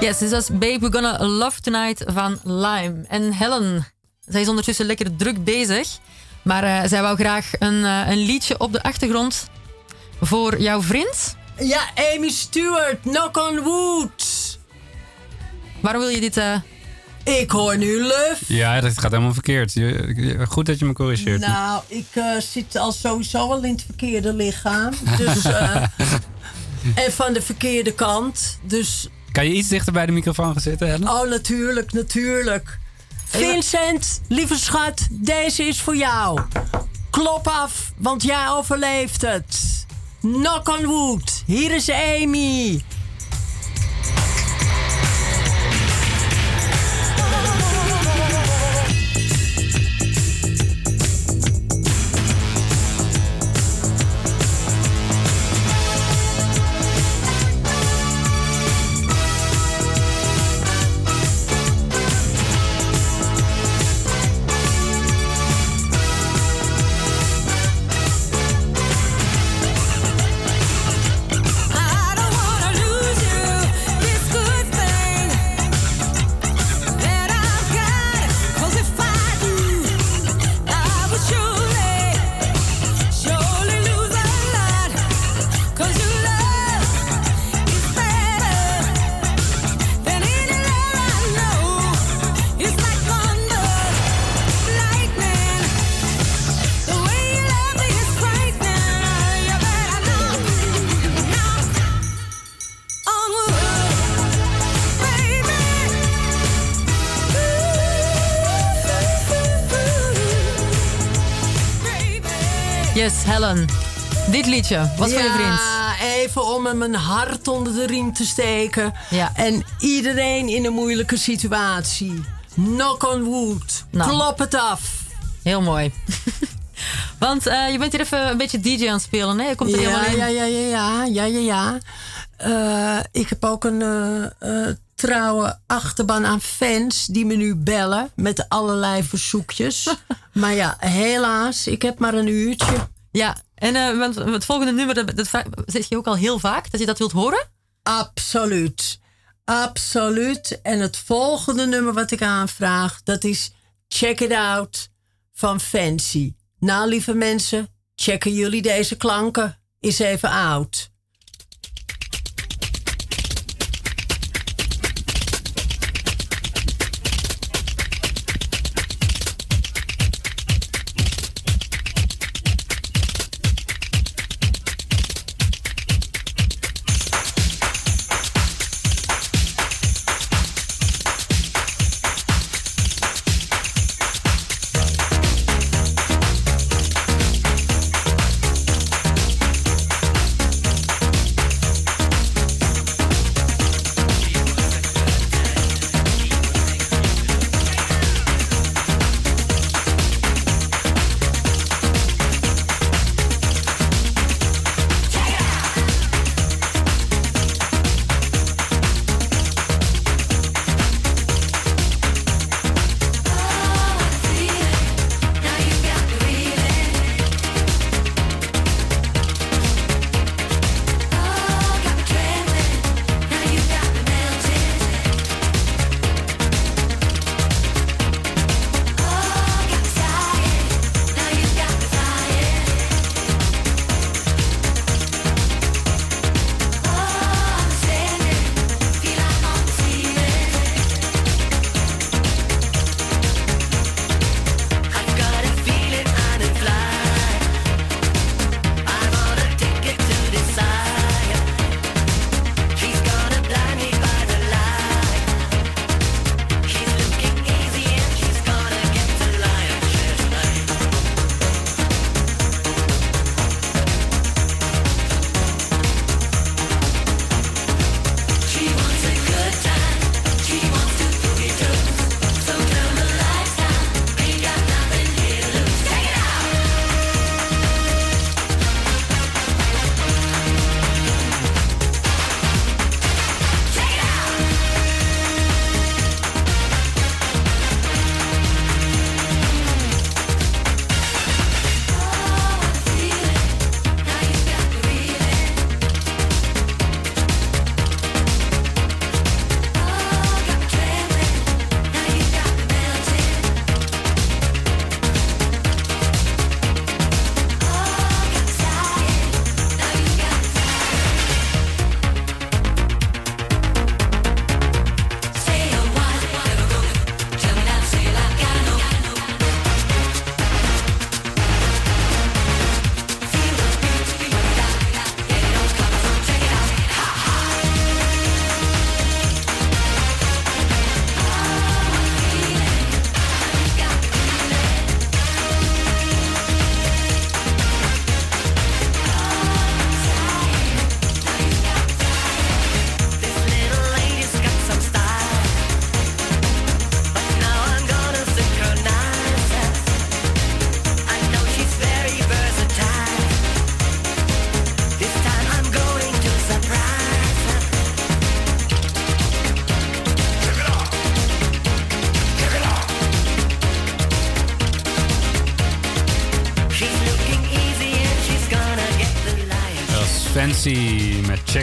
[SPEAKER 1] Yes, dit was Babe, We're Gonna Love Tonight van Lime. En Helen, zij is ondertussen lekker druk bezig. Maar uh, zij wou graag een, uh, een liedje op de achtergrond voor jouw vriend.
[SPEAKER 3] Ja, Amy Stewart, Knock on Wood.
[SPEAKER 1] Waarom wil je dit... Uh...
[SPEAKER 3] Ik hoor nu luf.
[SPEAKER 2] Ja, dat gaat helemaal verkeerd. Goed dat je me corrigeert.
[SPEAKER 3] Nou, ik zit al sowieso al in het verkeerde lichaam. Dus, en van de verkeerde kant. Dus
[SPEAKER 2] kan je iets dichter bij de microfoon gaan zitten, Helen?
[SPEAKER 3] Oh, natuurlijk, natuurlijk. Vincent, lieve schat, deze is voor jou. Klop af, want jij overleeft het. Knock on wood. Hier is Amy.
[SPEAKER 1] Wat voor je vriend?
[SPEAKER 3] Ja, even om hem een hart onder de riem te steken. Ja. En iedereen in een moeilijke situatie. Knock on wood. Nou. Klop het af.
[SPEAKER 1] Heel mooi. Want uh, je bent hier even een beetje DJ aan het spelen, hè? Je komt er
[SPEAKER 3] ja,
[SPEAKER 1] helemaal in.
[SPEAKER 3] Ja, ja, ja, ja, ja, ja, ja. Uh, ik heb ook een uh, trouwe achterban aan fans die me nu bellen met allerlei verzoekjes. maar ja, helaas, ik heb maar een uurtje.
[SPEAKER 1] Ja, en het volgende nummer, dat, zeg je ook al heel vaak, dat je dat wilt horen?
[SPEAKER 3] Absoluut. Absoluut. En het volgende nummer wat ik aanvraag, dat is Check It Out van Fancy. Nou, lieve mensen, checken jullie deze klanken? Is even oud.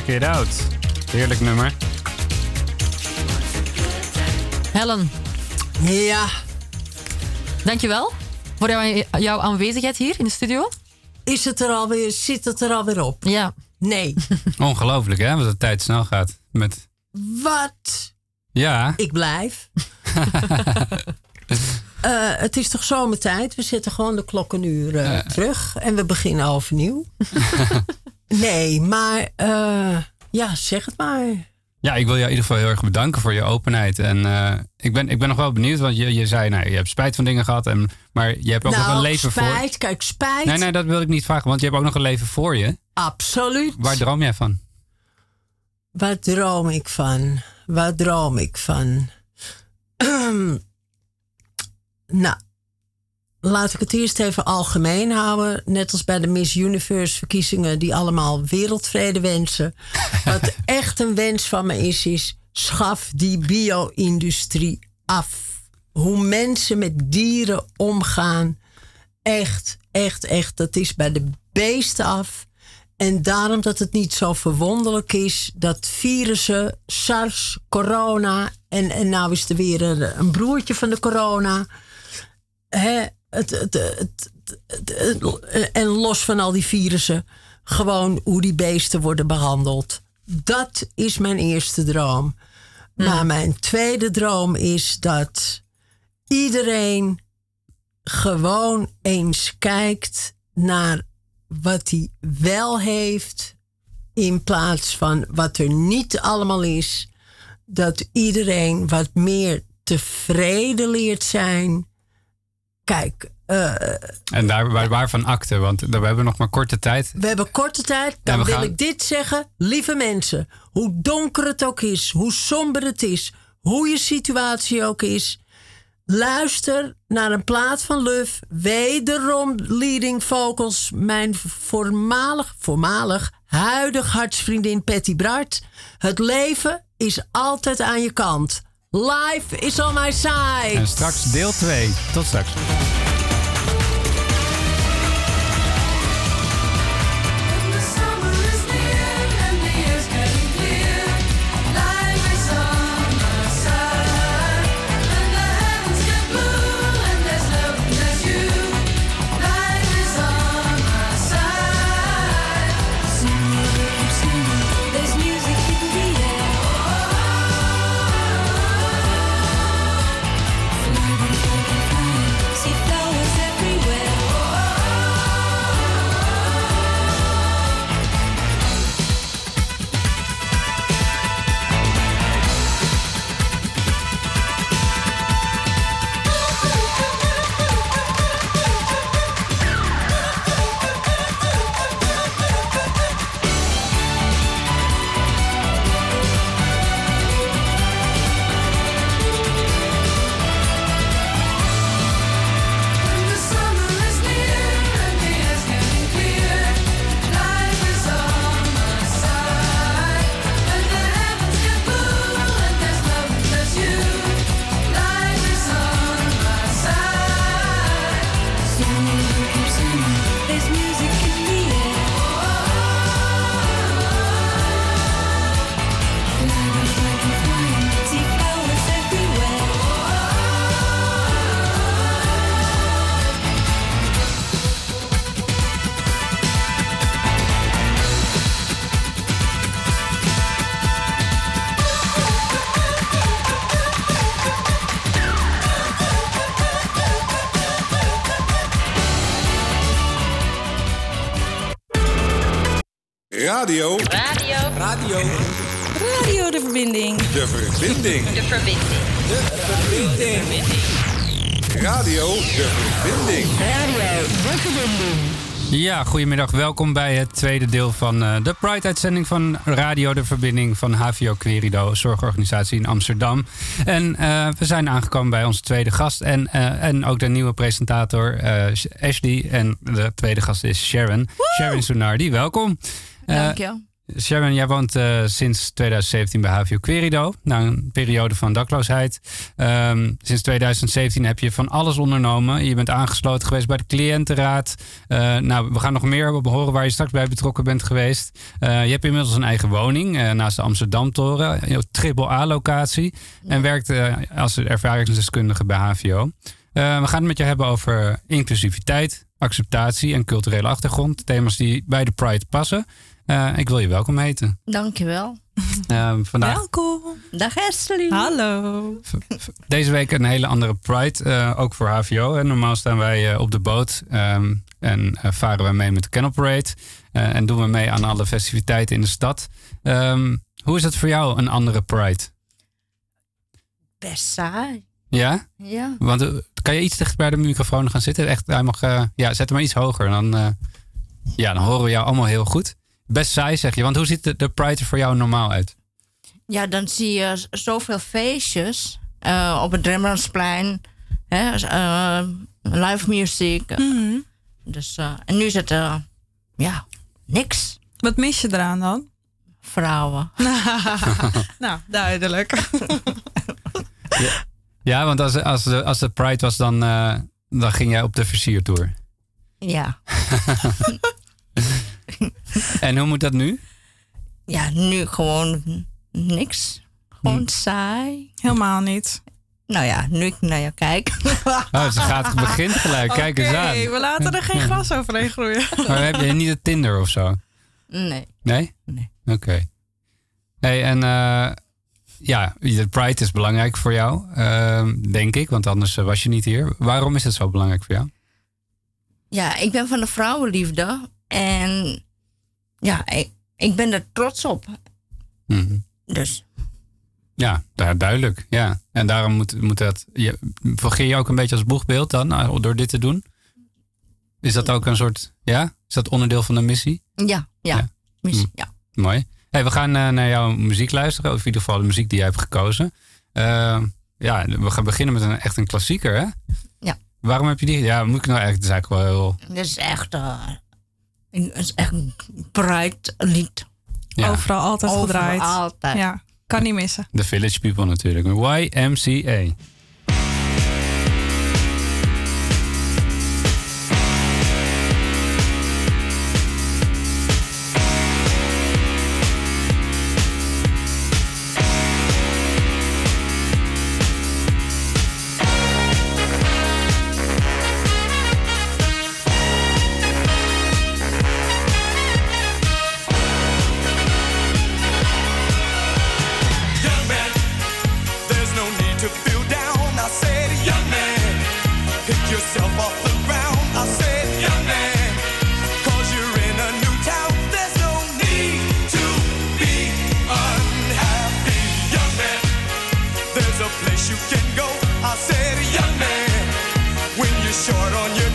[SPEAKER 2] It Out. Heerlijk nummer.
[SPEAKER 1] Helen,
[SPEAKER 3] Ja,
[SPEAKER 1] dankjewel voor jouw, jouw aanwezigheid hier in de studio.
[SPEAKER 3] is het er alweer, zit het er alweer op?
[SPEAKER 1] Ja,
[SPEAKER 3] Nee.
[SPEAKER 2] Ongelooflijk hè, wat de tijd snel gaat. Met,
[SPEAKER 3] Wat?
[SPEAKER 2] ja,
[SPEAKER 3] Ik blijf. Eh, het is toch zomertijd? We zetten gewoon de klok een uur eh, terug en we beginnen overnieuw. nee, maar eh, ja, zeg het maar.
[SPEAKER 2] ja, ik wil jou in ieder geval heel erg bedanken voor je openheid. En eh, ik, ben, ik ben nog wel benieuwd, want je, je zei, nou, je hebt spijt van dingen gehad. En, maar je hebt ook nog
[SPEAKER 3] nou,
[SPEAKER 2] een leven
[SPEAKER 3] spijt,
[SPEAKER 2] voor...
[SPEAKER 3] kijk, spijt.
[SPEAKER 2] Nee, nee, dat wil ik niet vragen, want je hebt ook nog een leven voor je.
[SPEAKER 3] Absoluut.
[SPEAKER 2] Waar droom jij van?
[SPEAKER 3] Waar droom ik van? Waar droom ik van? nou, laat ik het eerst even algemeen houden. Net als bij de Miss Universe verkiezingen, die allemaal wereldvrede wensen. Wat echt een wens van me is, is schaf die bio-industrie af. Hoe mensen met dieren omgaan. Echt, echt, echt. Dat is bij de beesten af. En daarom dat het niet zo verwonderlijk is dat virussen, SARS, corona en, en nou is er weer een, een broertje van de corona. Hè, het, het, het, het- het- en los van al die virussen, gewoon hoe die beesten worden behandeld. Dat is mijn eerste droom. Maar mijn tweede droom is dat iedereen gewoon eens kijkt naar wat hij wel heeft, in plaats van wat er niet allemaal is. Dat iedereen wat meer tevreden leert zijn. Kijk, eh,
[SPEAKER 2] En daar, waar, waarvan akte, want we hebben nog maar korte tijd.
[SPEAKER 3] we hebben korte tijd. Dan wil
[SPEAKER 2] gaan-
[SPEAKER 3] ik dit zeggen. Lieve mensen, hoe donker het ook is, hoe somber het is, hoe je situatie ook is. Luister naar een plaat van Luf. Wederom leading vocals. Mijn voormalig, voormalig, huidig hartsvriendin Patty Bart. Het leven is altijd aan je kant. Life is on my side.
[SPEAKER 2] En straks deel 2. Tot straks.
[SPEAKER 5] Radio,
[SPEAKER 6] Radio de verbinding.
[SPEAKER 5] de verbinding.
[SPEAKER 6] De verbinding.
[SPEAKER 5] Radio, de verbinding.
[SPEAKER 2] Ja, goedemiddag. Welkom bij het tweede deel van eh, de Pride-uitzending van Radio De Verbinding van HVO Querido, zorgorganisatie in Amsterdam. En eh, we zijn aangekomen bij onze tweede gast en, eh, en ook de nieuwe presentator eh, Ashley. En de tweede gast is Sharon. Sharon Sunardi, welkom. Eh,
[SPEAKER 6] Dank je.
[SPEAKER 2] Sharon, jij woont eh, sinds 2017 bij HVO Querido. Na een periode van dakloosheid. Ehm, sinds 2017 heb je van alles ondernomen. Je bent aangesloten geweest bij de cliëntenraad. Eh, nou, we gaan nog meer horen waar je straks bij betrokken bent geweest. Je hebt inmiddels een eigen woning naast de Amsterdam-toren. Een triple A-locatie. En werkt als ervaringsdeskundige bij HVO. We gaan het met je hebben over inclusiviteit, acceptatie en culturele achtergrond. Thema's die bij de Pride passen. Eh, ik wil je welkom heten.
[SPEAKER 7] Dankjewel.
[SPEAKER 2] Eh, vandaag,
[SPEAKER 6] Welkom.
[SPEAKER 7] Dag Ashley.
[SPEAKER 6] Hallo.
[SPEAKER 2] deze week een hele andere Pride, eh, ook voor HVO. Hè. Normaal staan wij eh, op de boot ehm, en eh, varen we mee met de Canal Parade. eh, en doen we mee aan alle festiviteiten in de stad. Ehm, hoe is het voor jou, een andere Pride?
[SPEAKER 7] Best saai.
[SPEAKER 2] Ja?
[SPEAKER 7] Ja.
[SPEAKER 2] Want kan je iets dichter bij de microfoon gaan zitten? Echt, hij mag, ja, zet hem maar iets hoger. Dan, eh, ja, dan horen we jou allemaal heel goed. Best saai, zeg je. Want hoe ziet de, de Pride er voor jou normaal uit?
[SPEAKER 7] Ja, dan zie je zoveel feestjes eh, op het Rembrandtsplein. Hè, eh, live muziek.
[SPEAKER 6] Mhm.
[SPEAKER 7] Dus, eh, en nu is het ja, niks.
[SPEAKER 6] Wat mis je eraan dan?
[SPEAKER 7] Vrouwen.
[SPEAKER 6] nou, duidelijk.
[SPEAKER 2] Ja, want als, als, de, als de Pride was, dan, eh, dan ging jij op de versiertour.
[SPEAKER 7] Ja.
[SPEAKER 2] En hoe moet dat nu?
[SPEAKER 7] ja, nu gewoon niks. Gewoon saai.
[SPEAKER 6] Helemaal niet.
[SPEAKER 7] Nou ja, nu ik naar je kijk.
[SPEAKER 2] Oh, ze gaat begint gelijk. Kijk eens
[SPEAKER 6] Oké,
[SPEAKER 2] aan.
[SPEAKER 6] we laten er geen gras overheen groeien.
[SPEAKER 2] Maar heb je niet een Tinder of zo?
[SPEAKER 7] nee.
[SPEAKER 2] Nee?
[SPEAKER 7] Nee.
[SPEAKER 2] Oké. Hey, en eh, ja, de Pride is belangrijk voor jou, ehm, denk ik. Want anders was je niet hier. Waarom is het zo belangrijk voor jou?
[SPEAKER 7] Ja, ik ben van de vrouwenliefde. En ja, ik, ik ben er trots op.
[SPEAKER 2] Mhm.
[SPEAKER 7] Dus
[SPEAKER 2] Ja, daar, duidelijk. Ja. En daarom moet, moet dat. Je, vergeer je ook een beetje als boegbeeld dan, eh, door dit te doen? Is dat ook een soort. Ja? Is dat onderdeel van de missie?
[SPEAKER 7] ja, ja.
[SPEAKER 2] Ja.
[SPEAKER 7] Mis-
[SPEAKER 2] Hm.
[SPEAKER 7] ja.
[SPEAKER 2] Mooi. Hey, we gaan eh, naar jouw muziek luisteren. Of in ieder geval de muziek die jij hebt gekozen. Eh, ja, we gaan beginnen met een, echt een klassieker, hè?
[SPEAKER 7] Ja.
[SPEAKER 2] Waarom heb je die? Ja, moet ik nou eigenlijk. Dat is eigenlijk wel heel.
[SPEAKER 7] Dit is echt, een- is echt een bright lied.
[SPEAKER 2] Ja,
[SPEAKER 6] Overal altijd
[SPEAKER 7] Overal,
[SPEAKER 6] gedraaid.
[SPEAKER 7] altijd.
[SPEAKER 6] Ja, kan niet missen.
[SPEAKER 2] The Village People natuurlijk. YMCA.
[SPEAKER 8] to feel down. I said, young man, pick yourself off the ground. I said, young man, cause you're in a new town. There's no need to be unhappy, young man. There's a place you can go.
[SPEAKER 2] I said, young man, when you're short on your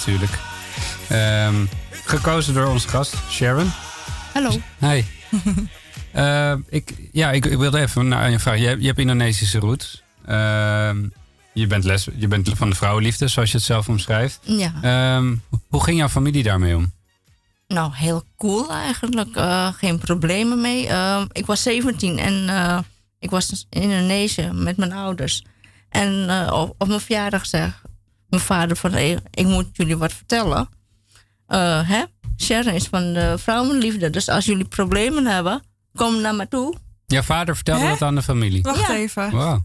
[SPEAKER 2] natuurlijk. Ehm, gekozen door onze gast, Sharon.
[SPEAKER 7] Hallo.
[SPEAKER 2] Hi. Eh, ik, ja, ik, ik wilde even naar je vragen. Je, hebt- je hebt Indonesische roots. Ehm, je, bent les, je bent van de vrouwenliefde, zoals je het zelf omschrijft.
[SPEAKER 7] Ja.
[SPEAKER 2] Ehm, hoe ging jouw familie daarmee om?
[SPEAKER 7] Nou, heel cool eigenlijk. Eh, geen problemen mee. Ik was 17 en eh, ik was in Indonesië met mijn ouders. En eh, op, op mijn verjaardag zei mijn vader van... Hey, ik moet jullie wat vertellen. Eh, hè? Sharon is van de vrouwenliefde. Dus als jullie problemen hebben, kom naar me toe.
[SPEAKER 2] Jouw vader vertelde
[SPEAKER 6] Hè?
[SPEAKER 2] dat aan de familie.
[SPEAKER 6] Wacht
[SPEAKER 7] Ja.
[SPEAKER 6] even.
[SPEAKER 2] Wow.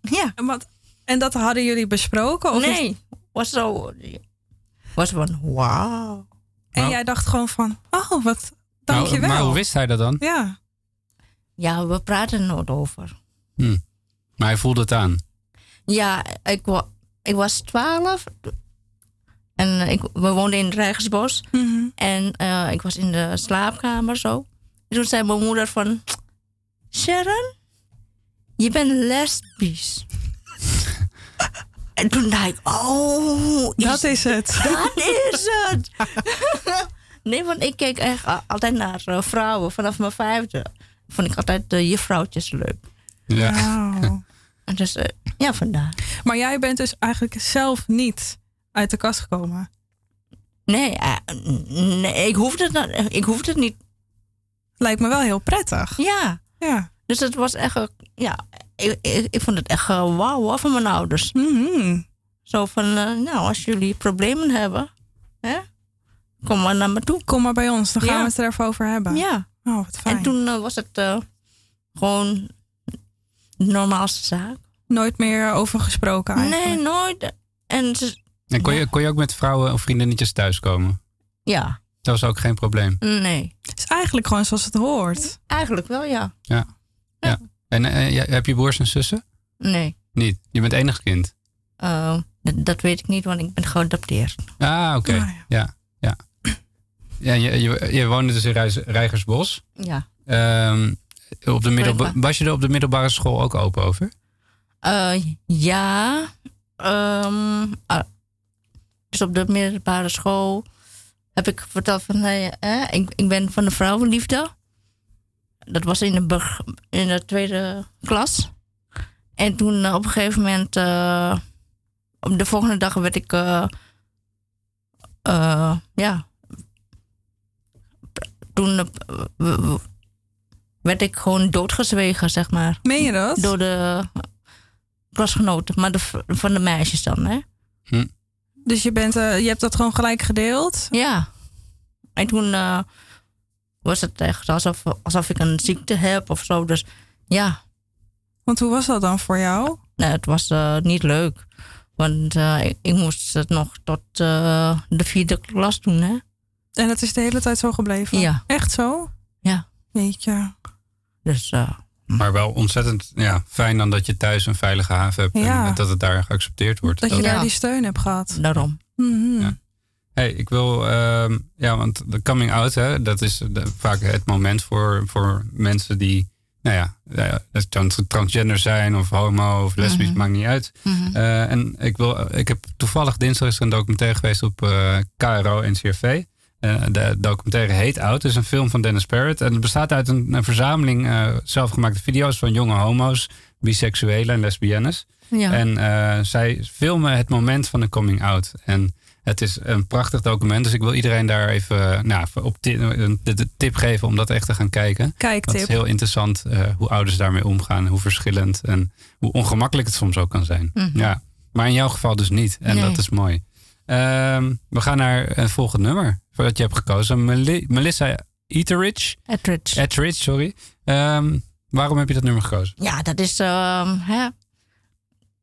[SPEAKER 7] Ja.
[SPEAKER 6] En, wat, en dat hadden jullie besproken? Of is-
[SPEAKER 7] nee, was zo... Was van, wauw.
[SPEAKER 6] en
[SPEAKER 2] Nou.
[SPEAKER 6] jij dacht gewoon van, oh, wat,
[SPEAKER 2] Nou,
[SPEAKER 6] dankjewel.
[SPEAKER 2] maar hoe wist hij dat dan?
[SPEAKER 6] Ja.
[SPEAKER 7] Ja, we praten er nooit over.
[SPEAKER 2] Hm. Maar hij voelde het aan.
[SPEAKER 7] Ja, ik, ik was 12 en ik, we woonden in Rijgersbos.
[SPEAKER 6] Mhm.
[SPEAKER 7] En eh, ik was in de slaapkamer zo. En toen zei mijn moeder van... Sharon, je bent lesbisch. en toen dacht ik, oh,
[SPEAKER 6] Dat is het.
[SPEAKER 7] dat is het. nee, want ik keek echt altijd naar eh, vrouwen. Vanaf mijn vijfde vond ik altijd de juffrouwtjes leuk.
[SPEAKER 2] Ja.
[SPEAKER 7] Dus eh, ja, vandaar.
[SPEAKER 6] Maar jij bent dus eigenlijk zelf niet uit de kast gekomen.
[SPEAKER 7] Nee, eh, nee ik, hoefde het, ik hoefde het niet.
[SPEAKER 6] Lijkt me wel heel prettig.
[SPEAKER 7] Ja,
[SPEAKER 6] Ja.
[SPEAKER 7] dus het was echt... Ja, ik, ik, ik vond het echt eh, wauw van mijn ouders.
[SPEAKER 6] Mhm.
[SPEAKER 7] Zo van, nou, als jullie problemen hebben, hè, kom maar naar me toe.
[SPEAKER 6] Kom maar bij ons, dan gaan
[SPEAKER 7] Ja.
[SPEAKER 6] we het er even over hebben.
[SPEAKER 7] Ja,
[SPEAKER 6] Oh, wat fijn.
[SPEAKER 7] en toen was het gewoon normaalste zaak.
[SPEAKER 6] Nooit meer over gesproken eigenlijk.
[SPEAKER 7] Nee, nooit. En
[SPEAKER 2] kon je, kon je ook met vrouwen of vriendinnetjes thuiskomen?
[SPEAKER 7] ja,
[SPEAKER 2] Dat was ook geen probleem.
[SPEAKER 7] nee.
[SPEAKER 6] Het is eigenlijk gewoon zoals het hoort.
[SPEAKER 7] Eigenlijk wel, ja.
[SPEAKER 2] En eh, heb je broers en zussen?
[SPEAKER 7] Nee,
[SPEAKER 2] Niet. Je bent enig kind.
[SPEAKER 7] eh, dat, dat weet ik niet, want ik ben geadopteerd.
[SPEAKER 2] Ah, oké.
[SPEAKER 6] Ah,
[SPEAKER 2] ja. ja. Ja, je, je, je woonde dus in Rijgersbos.
[SPEAKER 7] Ja.
[SPEAKER 2] Ehm, op de middelba-
[SPEAKER 7] Blijkbaar.
[SPEAKER 2] was je er op de middelbare school ook open over?
[SPEAKER 7] Eh, ja. ehm, ah, dus op de middelbare school heb ik verteld van... Hey, eh, ik, ik ben van de vrouwenliefde. Dat was in de, beg- in de tweede klas. En toen eh, op een gegeven moment... eh, op de volgende dag werd ik... ja... Toen werd ik gewoon doodgezwegen, zeg maar.
[SPEAKER 6] Meen je dat?
[SPEAKER 7] Door de klasgenoten, maar de, van de meisjes dan, hè?
[SPEAKER 6] Dus je, bent, eh, je hebt dat gewoon gelijk gedeeld?
[SPEAKER 7] Ja. En toen eh, was het echt alsof, alsof ik een ziekte heb of zo. Dus ja,
[SPEAKER 6] Want hoe was dat dan voor jou?
[SPEAKER 7] nee, het was eh, niet leuk. Want eh, ik, ik moest het nog tot eh, de vierde klas doen, hè?
[SPEAKER 6] En dat is de hele tijd zo gebleven?
[SPEAKER 7] Ja.
[SPEAKER 6] Echt zo?
[SPEAKER 7] Ja.
[SPEAKER 6] Weet je.
[SPEAKER 7] Dus eh,
[SPEAKER 2] Maar wel ontzettend ja, fijn dan dat je thuis een veilige haven hebt.
[SPEAKER 6] Ja.
[SPEAKER 2] En dat het daar geaccepteerd wordt.
[SPEAKER 6] Dat je daar
[SPEAKER 7] Ja.
[SPEAKER 6] die steun hebt gehad.
[SPEAKER 7] daarom.
[SPEAKER 2] Ja. Hey, ik wil, ehm, ja, want de coming out, hè, dat is de- vaak het moment voor, voor mensen die, nou ja, ja, het kan transgender zijn of homo of lesbisch,
[SPEAKER 7] Mhm.
[SPEAKER 2] maakt niet uit.
[SPEAKER 7] Mhm.
[SPEAKER 2] Eh, en ik, wil, ik heb toevallig dinsdag is er een documentaire geweest op eh, KRO en eh, de documentaire heet Oud. Het is een film van Dennis Parrott. En het bestaat uit een, verzameling eh, zelfgemaakte video's van jonge homo's, biseksuelen en lesbiennes.
[SPEAKER 7] Ja.
[SPEAKER 2] En eh, zij filmen het moment van de coming out. En het is een prachtig document. Dus ik wil iedereen daar even nou, op de, tip geven om dat echt te gaan kijken. Kijk, Het is heel interessant hoe ouders daarmee omgaan, hoe verschillend en hoe ongemakkelijk het soms ook kan zijn.
[SPEAKER 7] Mhm.
[SPEAKER 2] Ja. Maar in jouw geval dus niet. En dat is mooi. Ehm, we gaan naar een volgend nummer dat je hebt gekozen. Melissa Etheridge.
[SPEAKER 7] Etheridge.
[SPEAKER 2] Etheridge, sorry. Ehm, waarom heb je dat nummer gekozen?
[SPEAKER 7] Ja, dat is ehm, hè,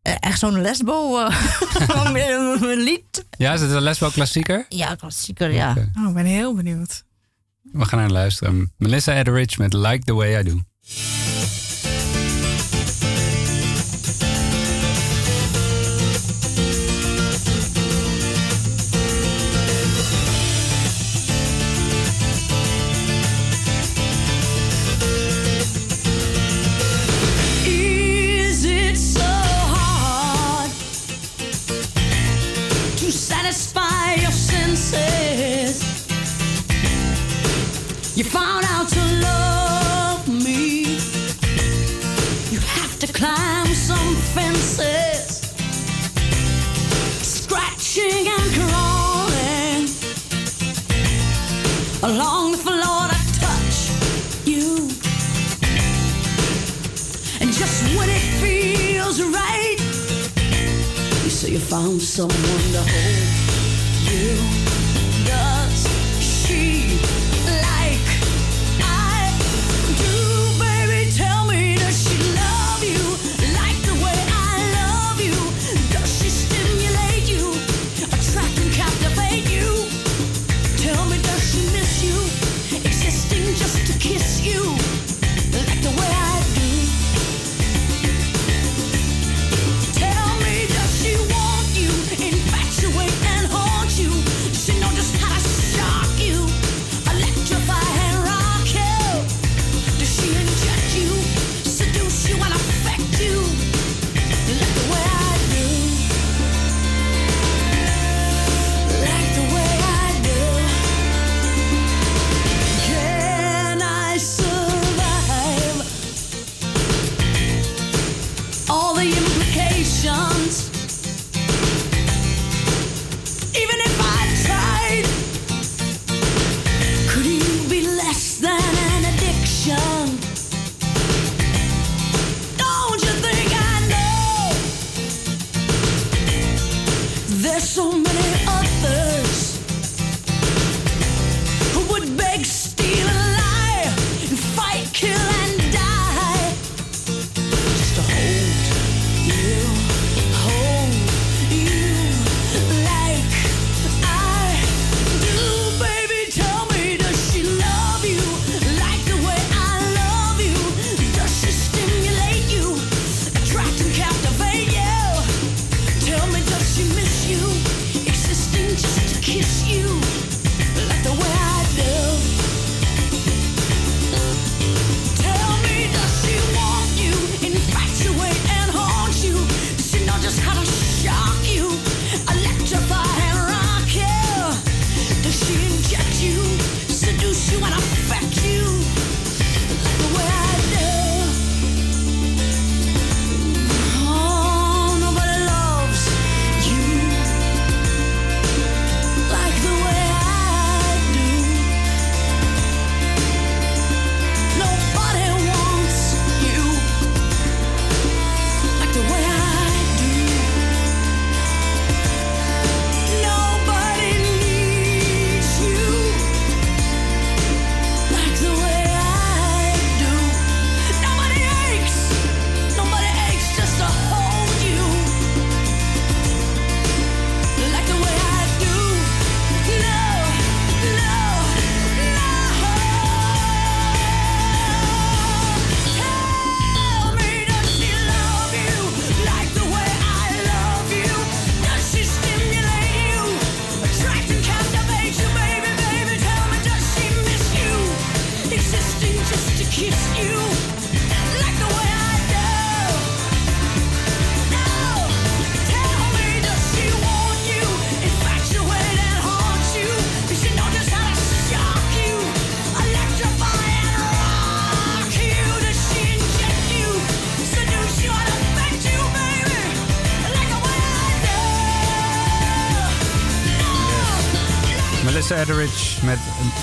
[SPEAKER 7] echt zo'n lesbo uh, lied.
[SPEAKER 2] Ja, is het een lesbo klassieker?
[SPEAKER 7] Ja, klassieker, ja.
[SPEAKER 6] Oh, ik ben heel benieuwd.
[SPEAKER 2] We gaan naar luisteren. Melissa Etheridge met Like the Way I Do.
[SPEAKER 4] found out you love me, you have to climb some fences, scratching and crawling along the floor to touch you. And just when it feels right, you say you found someone to hold.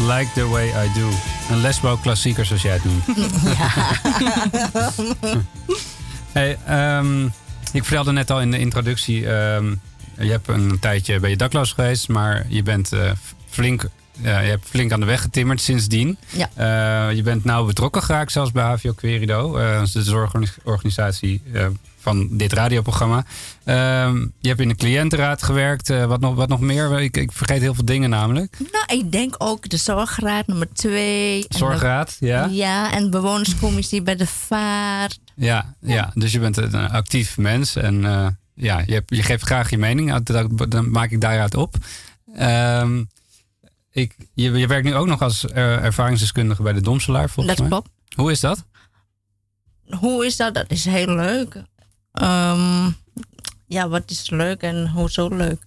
[SPEAKER 4] Like the way I do.
[SPEAKER 2] Een lesbouwklassieker zoals jij het noemt. Ja. hey, ehm, ik vertelde net al in de introductie. Ehm, je hebt een tijdje bij je dakloos geweest, maar je bent eh, flink. Eh, je hebt flink aan de weg getimmerd sindsdien.
[SPEAKER 7] Ja.
[SPEAKER 2] Eh, je bent nauw betrokken geraakt, zelfs bij HVO Querido, de zorgorganisatie van dit radioprogramma. Ehm, je hebt in de cliëntenraad gewerkt, eh, wat, nog, wat nog meer? Ik, ik vergeet heel veel dingen namelijk.
[SPEAKER 7] Nou, ik denk ook de zorgraad nummer twee. de-
[SPEAKER 2] Zorgraad, ja.
[SPEAKER 7] Ja, en bewonerscommissie bij de vaart.
[SPEAKER 2] Ja, ja, dus je bent een actief mens en eh, ja, je, hebt, je geeft graag je mening. Dat- dat- Dan maak ik daaruit op. Ehm, ik, je, je werkt nu ook nog als eh, ervaringsdeskundige bij de Domselaar, volgens
[SPEAKER 7] Dat
[SPEAKER 2] mij.
[SPEAKER 7] klopt.
[SPEAKER 2] Hoe is dat?
[SPEAKER 7] Hoe is dat? Dat is heel leuk. Ehm, ja, wat is leuk en hoezo leuk?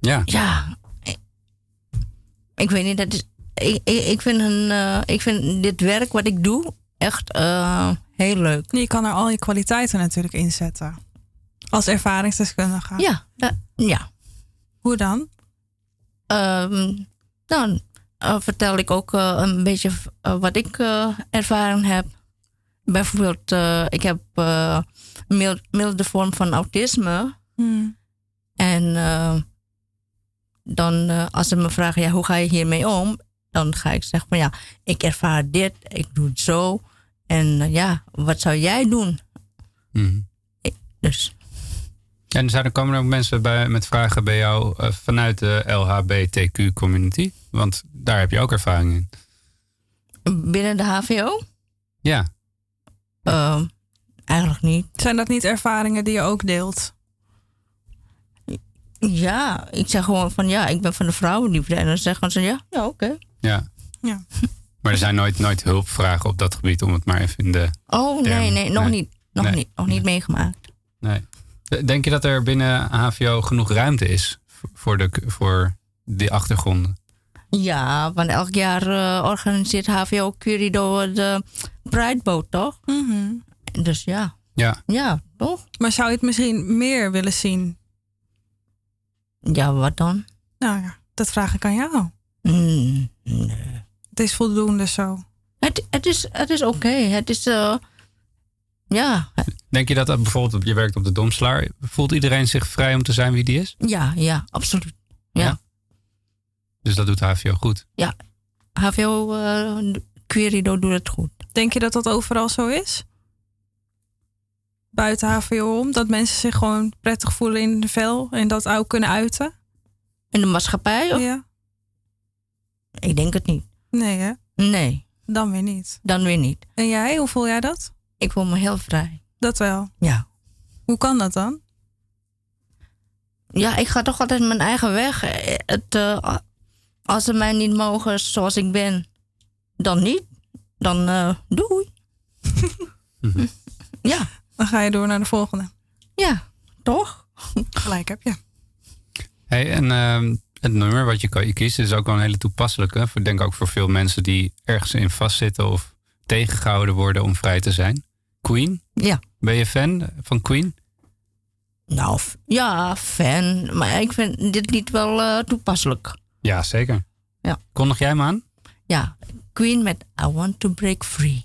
[SPEAKER 2] Ja,
[SPEAKER 7] Ja, ik, ik weet niet. Dat is, ik, ik, ik, vind een, eh, ik vind dit werk wat ik doe echt eh, heel leuk.
[SPEAKER 6] Je kan er al je kwaliteiten natuurlijk inzetten. Als ervaringsdeskundige.
[SPEAKER 7] Ja, ja.
[SPEAKER 6] Hoe dan?
[SPEAKER 7] Ehm, dan eh, vertel ik ook een beetje wat ik eh, ervaren heb. Bijvoorbeeld, eh, ik heb eh, mild- milde vorm van autisme.
[SPEAKER 6] Hmm.
[SPEAKER 7] En eh, dan, eh, als ze me vragen, ja, hoe ga je hiermee om? Dan ga ik zeggen van ja, ik ervaar dit, ik doe het zo. En eh, ja, wat zou jij doen?
[SPEAKER 2] Mhm.
[SPEAKER 7] Dus
[SPEAKER 2] En zijn er komen er ook mensen bij, met vragen bij jou vanuit de LHBTQ-community? Want daar heb je ook ervaring in.
[SPEAKER 7] binnen de HVO?
[SPEAKER 2] Ja,
[SPEAKER 7] Ehm, eigenlijk niet.
[SPEAKER 6] Zijn dat niet ervaringen die je ook deelt?
[SPEAKER 7] Ja, ik zeg gewoon van ja, ik ben van de vrouwenliefde. En dan zeggen ze ja, ja oké.
[SPEAKER 2] ja.
[SPEAKER 6] Ja.
[SPEAKER 2] Maar er zijn nooit, nooit hulpvragen op dat gebied, om het maar even in de
[SPEAKER 7] Oh nee, nee, nog
[SPEAKER 2] Nee.
[SPEAKER 7] niet. Nog
[SPEAKER 2] Nee.
[SPEAKER 7] niet, nog niet meegemaakt.
[SPEAKER 2] Nee. Denk je dat er binnen HVO genoeg ruimte is voor, de, voor die achtergronden?
[SPEAKER 7] Ja, want elk jaar eh, organiseert HVO Curido de Prideboot, toch?
[SPEAKER 6] Mhm.
[SPEAKER 7] Dus ja,
[SPEAKER 2] Ja,
[SPEAKER 7] ja, toch?
[SPEAKER 6] Maar zou je het misschien meer willen zien?
[SPEAKER 7] Ja, wat dan?
[SPEAKER 6] Nou ja, dat vraag ik aan jou.
[SPEAKER 7] Mm, nee.
[SPEAKER 6] Het is voldoende zo.
[SPEAKER 7] Het, het is, het is oké. Het is, eh, ja,
[SPEAKER 2] denk je dat dat bijvoorbeeld, je werkt op de Domslaar, voelt iedereen zich vrij om te zijn wie die is?
[SPEAKER 7] ja, ja, absoluut. Ja.
[SPEAKER 2] Ja. Dus dat doet HVO goed.
[SPEAKER 7] HVO eh Querido doet het goed.
[SPEAKER 6] Denk je dat dat overal zo is? Buiten HVO om? Dat mensen zich gewoon prettig voelen in de vel en dat ook kunnen uiten?
[SPEAKER 7] In de maatschappij? Of-
[SPEAKER 6] Ja.
[SPEAKER 7] Ik denk het niet.
[SPEAKER 6] Nee hè?
[SPEAKER 7] Nee,
[SPEAKER 6] Dan weer niet.
[SPEAKER 7] dan weer niet.
[SPEAKER 6] En jij, hoe voel jij dat?
[SPEAKER 7] Ik voel me heel vrij.
[SPEAKER 6] Dat wel.
[SPEAKER 7] Ja.
[SPEAKER 6] Hoe kan dat dan?
[SPEAKER 7] Ja, ik ga toch altijd mijn eigen weg. Eh, Het, als ze mij niet mogen zoals ik ben, dan niet. Dan eh, doei. ja,
[SPEAKER 6] Dan ga je door naar de volgende.
[SPEAKER 7] ja, toch?
[SPEAKER 6] Gelijk heb je.
[SPEAKER 2] Hey, en ehm, het nummer wat je, kan- je kiest is ook wel een hele toepasselijke. Ik denk ook voor veel mensen die ergens in vastzitten of tegengehouden worden om vrij te zijn. Queen,
[SPEAKER 7] Ja.
[SPEAKER 2] ben je fan van Queen?
[SPEAKER 7] Nou, ja, fan. Maar ik vind dit lied wel eh, toepasselijk.
[SPEAKER 2] Ja, zeker.
[SPEAKER 7] Ja.
[SPEAKER 2] Kondig jij hem aan?
[SPEAKER 7] Ja, Queen met I Want to Break Free.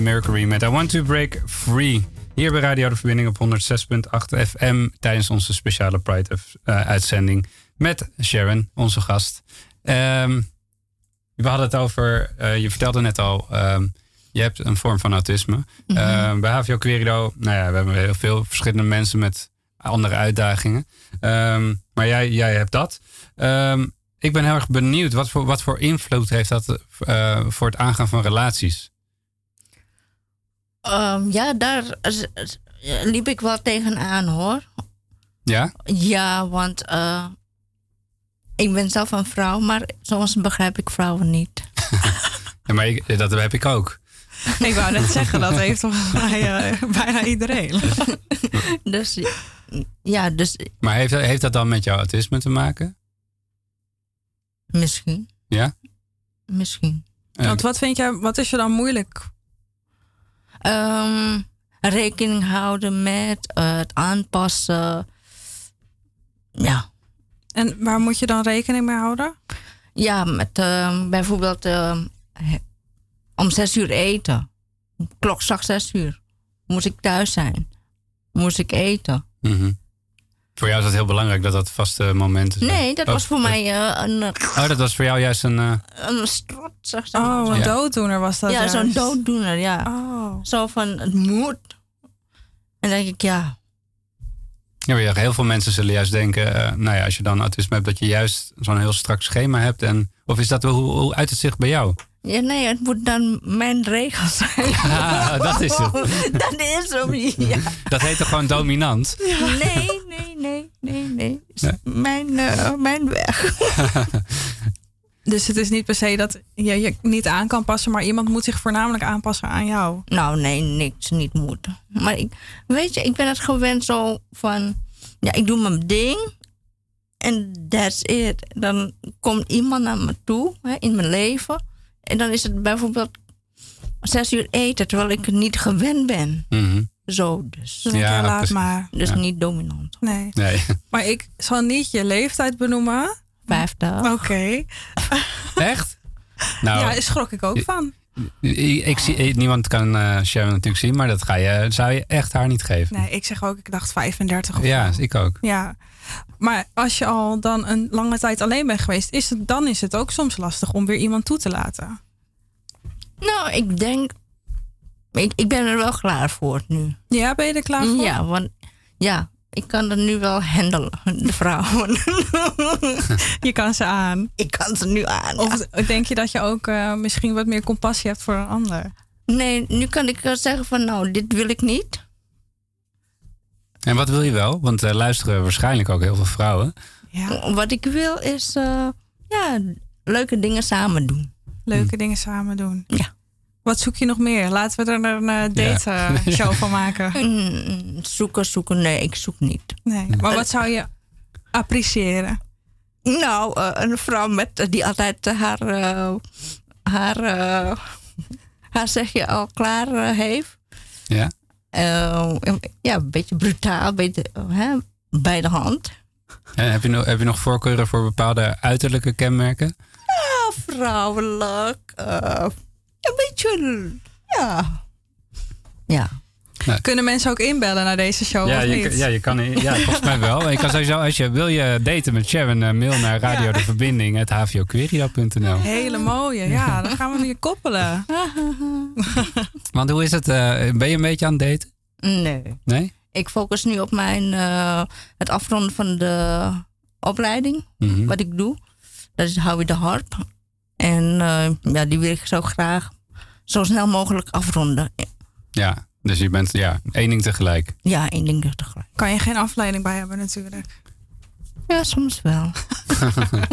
[SPEAKER 2] Mercury met I Want to Break Free. Hier bij Radio de Verbinding op 106.8 FM tijdens onze speciale Pride-uitzending met Sharon, onze gast. Ehm, we hadden het over, eh, je vertelde net al, ehm, je hebt een vorm van autisme.
[SPEAKER 7] Mhm.
[SPEAKER 2] Ehm, bij HVO Querido, nou ja, we hebben heel veel verschillende mensen met andere uitdagingen. Ehm, maar jij, jij hebt dat. Ik ben heel erg benieuwd, wat voor, wat voor invloed heeft dat eh, voor het aangaan van relaties?
[SPEAKER 7] Ehm, ja, daar liep ik wel tegenaan hoor.
[SPEAKER 2] Ja?
[SPEAKER 7] Ja, want eh, ik ben zelf een vrouw, maar soms begrijp ik vrouwen niet.
[SPEAKER 2] ja maar ik, dat heb ik ook.
[SPEAKER 6] Ik wou net zeggen, dat heeft toch bij, eh, bijna iedereen.
[SPEAKER 7] Dus ja, dus
[SPEAKER 2] Maar heeft, heeft dat dan met jouw autisme te maken?
[SPEAKER 7] misschien,
[SPEAKER 2] Ja?
[SPEAKER 7] misschien.
[SPEAKER 6] Want wat vind jij, wat is er dan moeilijk?
[SPEAKER 7] Ehm, rekening houden met eh, het aanpassen. Ja.
[SPEAKER 6] En waar moet je dan rekening mee houden?
[SPEAKER 7] Ja, met ehm, bijvoorbeeld ehm, om zes uur eten. Klok straks zes uur. Moest ik thuis zijn. Moest ik eten.
[SPEAKER 2] Mhm. Voor jou is dat heel belangrijk dat dat vaste momenten zijn.
[SPEAKER 7] Nee, dat
[SPEAKER 2] Oh,
[SPEAKER 7] was voor mij eh, een,
[SPEAKER 2] Oh, dat was voor jou juist een... eh,
[SPEAKER 7] een strot, zeg ze
[SPEAKER 6] Oh,
[SPEAKER 7] maar.
[SPEAKER 6] een
[SPEAKER 2] Ja.
[SPEAKER 6] dooddoener was dat
[SPEAKER 7] Ja, zo'n dooddoener, ja.
[SPEAKER 6] Oh.
[SPEAKER 7] Zo van, het moet. En dan denk ik, ja,
[SPEAKER 2] Ja, maar ja, heel veel mensen zullen juist denken, eh, nou ja, als je dan autisme hebt, dat je juist zo'n heel strak schema hebt. En, of is dat, hoe, hoe uit het zich bij jou?
[SPEAKER 7] Ja, nee, het moet dan mijn regel zijn.
[SPEAKER 2] Ah, dat is het.
[SPEAKER 7] dat is hem, ja.
[SPEAKER 2] Dat heet toch gewoon dominant?
[SPEAKER 7] Nee, nee, nee, nee, nee. Mijn, eh, mijn weg.
[SPEAKER 6] Dus het is niet per se dat je je niet aan kan passen, maar iemand moet zich voornamelijk aanpassen aan jou.
[SPEAKER 7] Nou, nee, niks niet moeten. Maar ik, weet je, ik ben het gewend zo van, ja, ik doe mijn ding en that's it. Dan komt iemand naar me toe hè, in mijn leven en dan is het bijvoorbeeld zes uur eten terwijl ik het niet gewend ben.
[SPEAKER 2] Mhm.
[SPEAKER 7] Zo dus.
[SPEAKER 2] Ja,
[SPEAKER 6] laat maar.
[SPEAKER 7] Dus
[SPEAKER 2] Ja.
[SPEAKER 7] niet dominant.
[SPEAKER 6] Nee.
[SPEAKER 2] Nee.
[SPEAKER 6] Maar ik zal niet je leeftijd benoemen.
[SPEAKER 7] Vijftig.
[SPEAKER 6] Oké.
[SPEAKER 2] Echt? Nou,
[SPEAKER 6] Ja, daar schrok ik ook van.
[SPEAKER 2] ik, ik zie, niemand kan eh Sharon natuurlijk zien, maar dat ga je, zou je echt haar niet geven.
[SPEAKER 6] Nee, ik zeg ook, ik dacht 35 of
[SPEAKER 2] ja, ik ook.
[SPEAKER 6] Ja. Maar als je al dan een lange tijd alleen bent geweest, is het, dan is het ook soms lastig om weer iemand toe te laten.
[SPEAKER 7] Nou, ik denk, ik, ik ben er wel klaar voor nu.
[SPEAKER 6] Ja, ben je er klaar voor?
[SPEAKER 7] Ja, want ja, ik kan er nu wel handelen, de vrouwen.
[SPEAKER 6] Je kan ze aan.
[SPEAKER 7] ik kan ze nu aan. ja.
[SPEAKER 6] Of denk je dat je ook eh, misschien wat meer compassie hebt voor een ander?
[SPEAKER 7] Nee, nu kan ik zeggen van nou, dit wil ik niet.
[SPEAKER 2] En wat wil je wel? Want er luisteren waarschijnlijk ook heel veel vrouwen.
[SPEAKER 6] Ja,
[SPEAKER 7] Wat ik wil is eh, ja, leuke dingen samen doen.
[SPEAKER 6] leuke dingen samen doen.
[SPEAKER 7] Ja.
[SPEAKER 6] Wat zoek je nog meer? Laten we er een eh, date
[SPEAKER 2] Ja.
[SPEAKER 6] eh, show van maken.
[SPEAKER 7] Mm, zoeken, zoeken, nee, ik zoek niet.
[SPEAKER 6] Nee. Maar wat zou je appreciëren?
[SPEAKER 7] Nou, eh, een vrouw met, eh, die altijd eh, haar, eh, haar, eh, haar zeg je al klaar eh, heeft.
[SPEAKER 2] Ja?
[SPEAKER 7] Eh, ja, een beetje brutaal, beetje hè, bij de hand.
[SPEAKER 2] En heb, je nog, heb je nog voorkeuren voor bepaalde uiterlijke kenmerken?
[SPEAKER 7] Ja, vrouwelijk. eh, een beetje, ja. Ja.
[SPEAKER 6] Kunnen mensen ook inbellen naar deze show
[SPEAKER 2] ja,
[SPEAKER 6] of
[SPEAKER 2] je,
[SPEAKER 6] niet?
[SPEAKER 2] ja, je kan, ja, volgens mij wel. Je kan sowieso, als je wil je daten met Sharon, eh, mail naar radio de verbinding hvquerio.nl.
[SPEAKER 6] Hele mooie, ja. Dan gaan we weer koppelen.
[SPEAKER 2] Want hoe is het? eh, ben je een beetje aan het daten?
[SPEAKER 7] Nee.
[SPEAKER 2] Nee?
[SPEAKER 7] Ik focus nu op mijn, eh, het afronden van de opleiding,
[SPEAKER 2] Mhm.
[SPEAKER 7] wat ik doe. Dat is Howie de Harp. En eh, ja, die wil ik zo graag zo snel mogelijk afronden.
[SPEAKER 2] Ja, dus je bent ja, één ding tegelijk.
[SPEAKER 7] Ja, één ding tegelijk.
[SPEAKER 6] Kan je geen afleiding bij hebben natuurlijk.
[SPEAKER 7] Ja, soms wel.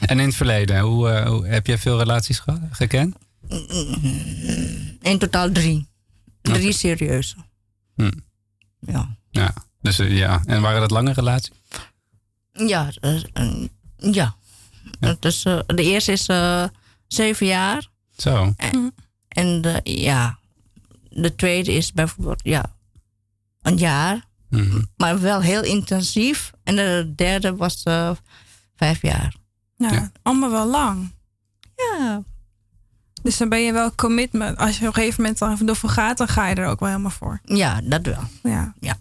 [SPEAKER 2] En in het verleden, hoe, eh, hoe- heb je veel relaties ge- gekend?
[SPEAKER 7] In totaal drie. Drie serieuze.
[SPEAKER 2] Hm.
[SPEAKER 7] Ja.
[SPEAKER 2] Ja, dus eh, ja. En waren dat lange relaties?
[SPEAKER 7] Ja, eh, ja. Dus, de eerste is eh, zeven jaar.
[SPEAKER 2] Zo.
[SPEAKER 7] En, en de, ja, de tweede is bijvoorbeeld ja, een jaar.
[SPEAKER 2] Mhm.
[SPEAKER 7] Maar wel heel intensief. En de derde was eh, vijf jaar.
[SPEAKER 6] Ja, allemaal wel lang.
[SPEAKER 7] Ja.
[SPEAKER 6] Dus dan ben je wel commitment. Als je op een gegeven moment dan ervoor gaat, dan ga je er ook wel helemaal voor.
[SPEAKER 7] Ja, dat wel.
[SPEAKER 6] Ja.
[SPEAKER 7] Ja.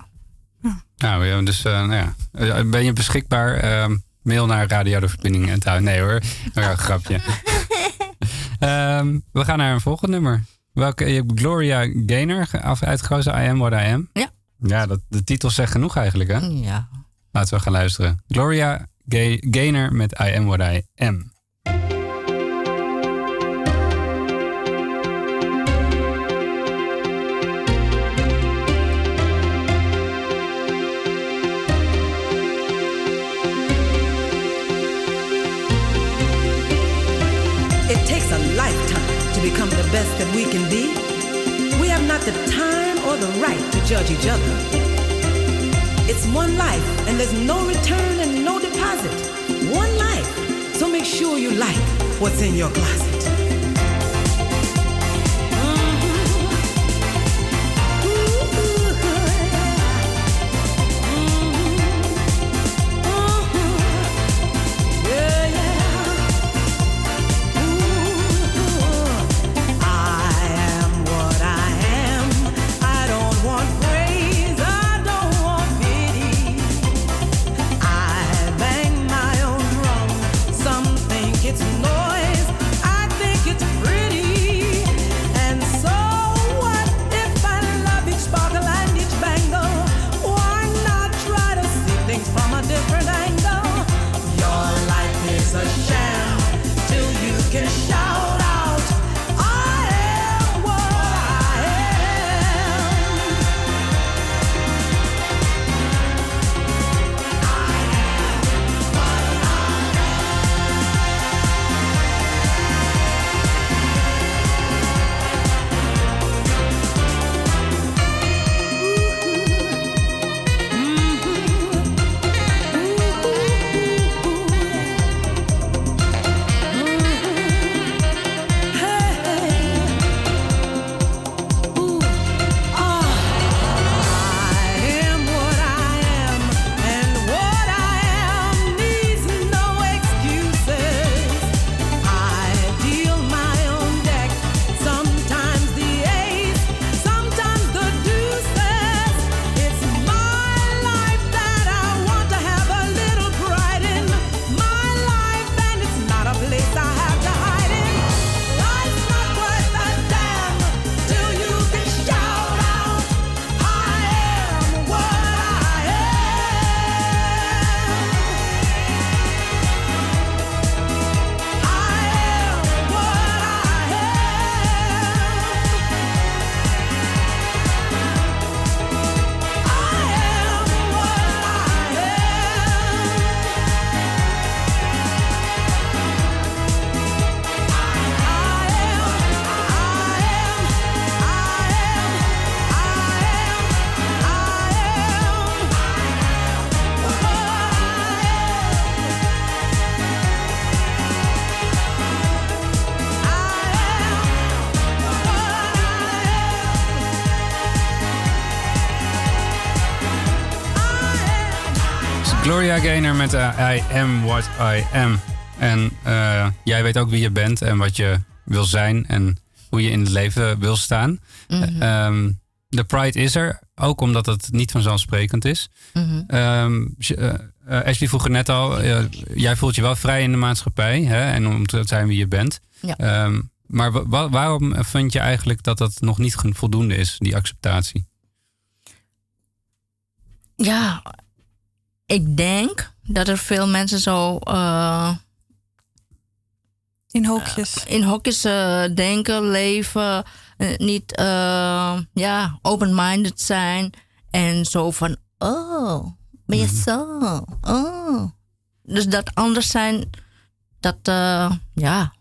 [SPEAKER 2] Nou, ja, dus eh, nou ja. Eh, ben je beschikbaar? Ehm, mail naar Radio de Verbinding en Tuin. Nee hoor, ja, grapje. Ehm, we gaan naar een volgend nummer. Welke, je hebt Gloria Gaynor uitgekozen, I Am What I Am.
[SPEAKER 7] Ja.
[SPEAKER 2] Ja, dat, de titel zegt genoeg eigenlijk hè?
[SPEAKER 7] Ja.
[SPEAKER 2] Laten we gaan luisteren. Gloria Gay- Gaynor met I Am What I Am.
[SPEAKER 3] Best that we can be. We have not the time or the right to judge each other. It's one life, and there's no return and no deposit. One life. So make sure you like what's in your closet.
[SPEAKER 2] Gloria Gaynor met eh, I Am What I Am. En eh, jij weet ook wie je bent en wat je wil zijn en hoe je in het leven wil staan.
[SPEAKER 7] Mhm.
[SPEAKER 2] Ehm, de pride is er, ook omdat het niet vanzelfsprekend is. Sh- eh, eh, Ashley vroeg net al, eh, jij voelt je wel vrij in de maatschappij hè, en om te zijn wie je bent.
[SPEAKER 7] Ja.
[SPEAKER 2] Ehm, maar wa- wa- waarom vind je eigenlijk dat dat nog niet voldoende is, die acceptatie?
[SPEAKER 7] Ja, ik denk dat er veel mensen zo eh,
[SPEAKER 6] In hokjes.
[SPEAKER 7] in hokjes eh, denken, leven, eh, niet eh, ja, open-minded zijn en zo van, oh, ben je zo? Oh. Dus dat anders zijn, dat, eh, ja,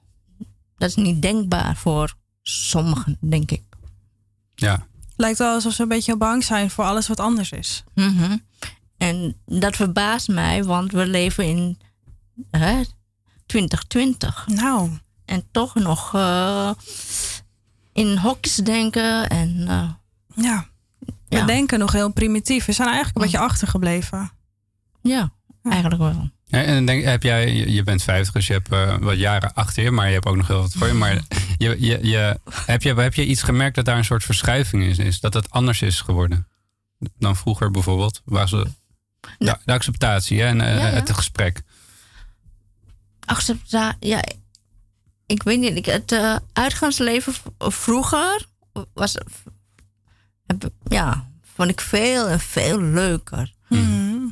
[SPEAKER 7] dat is niet denkbaar voor sommigen, denk ik.
[SPEAKER 2] Ja,
[SPEAKER 6] Lijkt wel alsof ze een beetje bang zijn voor alles wat anders is.
[SPEAKER 7] Mhm. En dat verbaast mij, want we leven in hè, 2020.
[SPEAKER 6] Nou,
[SPEAKER 7] En toch nog eh, in hokjes denken en eh,
[SPEAKER 6] ja. We
[SPEAKER 7] Ja.
[SPEAKER 6] Denken nog heel primitief. We zijn eigenlijk een beetje achtergebleven.
[SPEAKER 7] ja, eigenlijk wel.
[SPEAKER 2] Ja, En denk, heb jij, je- je bent 50, dus je hebt eh, wat jaren achter je, maar je hebt ook nog heel wat voor je. Maar je, je, je, heb, je, heb je iets gemerkt dat daar een soort verschuiving in is? Dat het anders is geworden dan vroeger bijvoorbeeld? Waar ze, de, de acceptatie hè, en eh,
[SPEAKER 7] Ja, ja.
[SPEAKER 2] het gesprek.
[SPEAKER 7] Accepta ja, ik weet niet. Ik, het eh, uitgaansleven vroeger was, heb, ja, vond ik veel en veel leuker.
[SPEAKER 6] Mhm.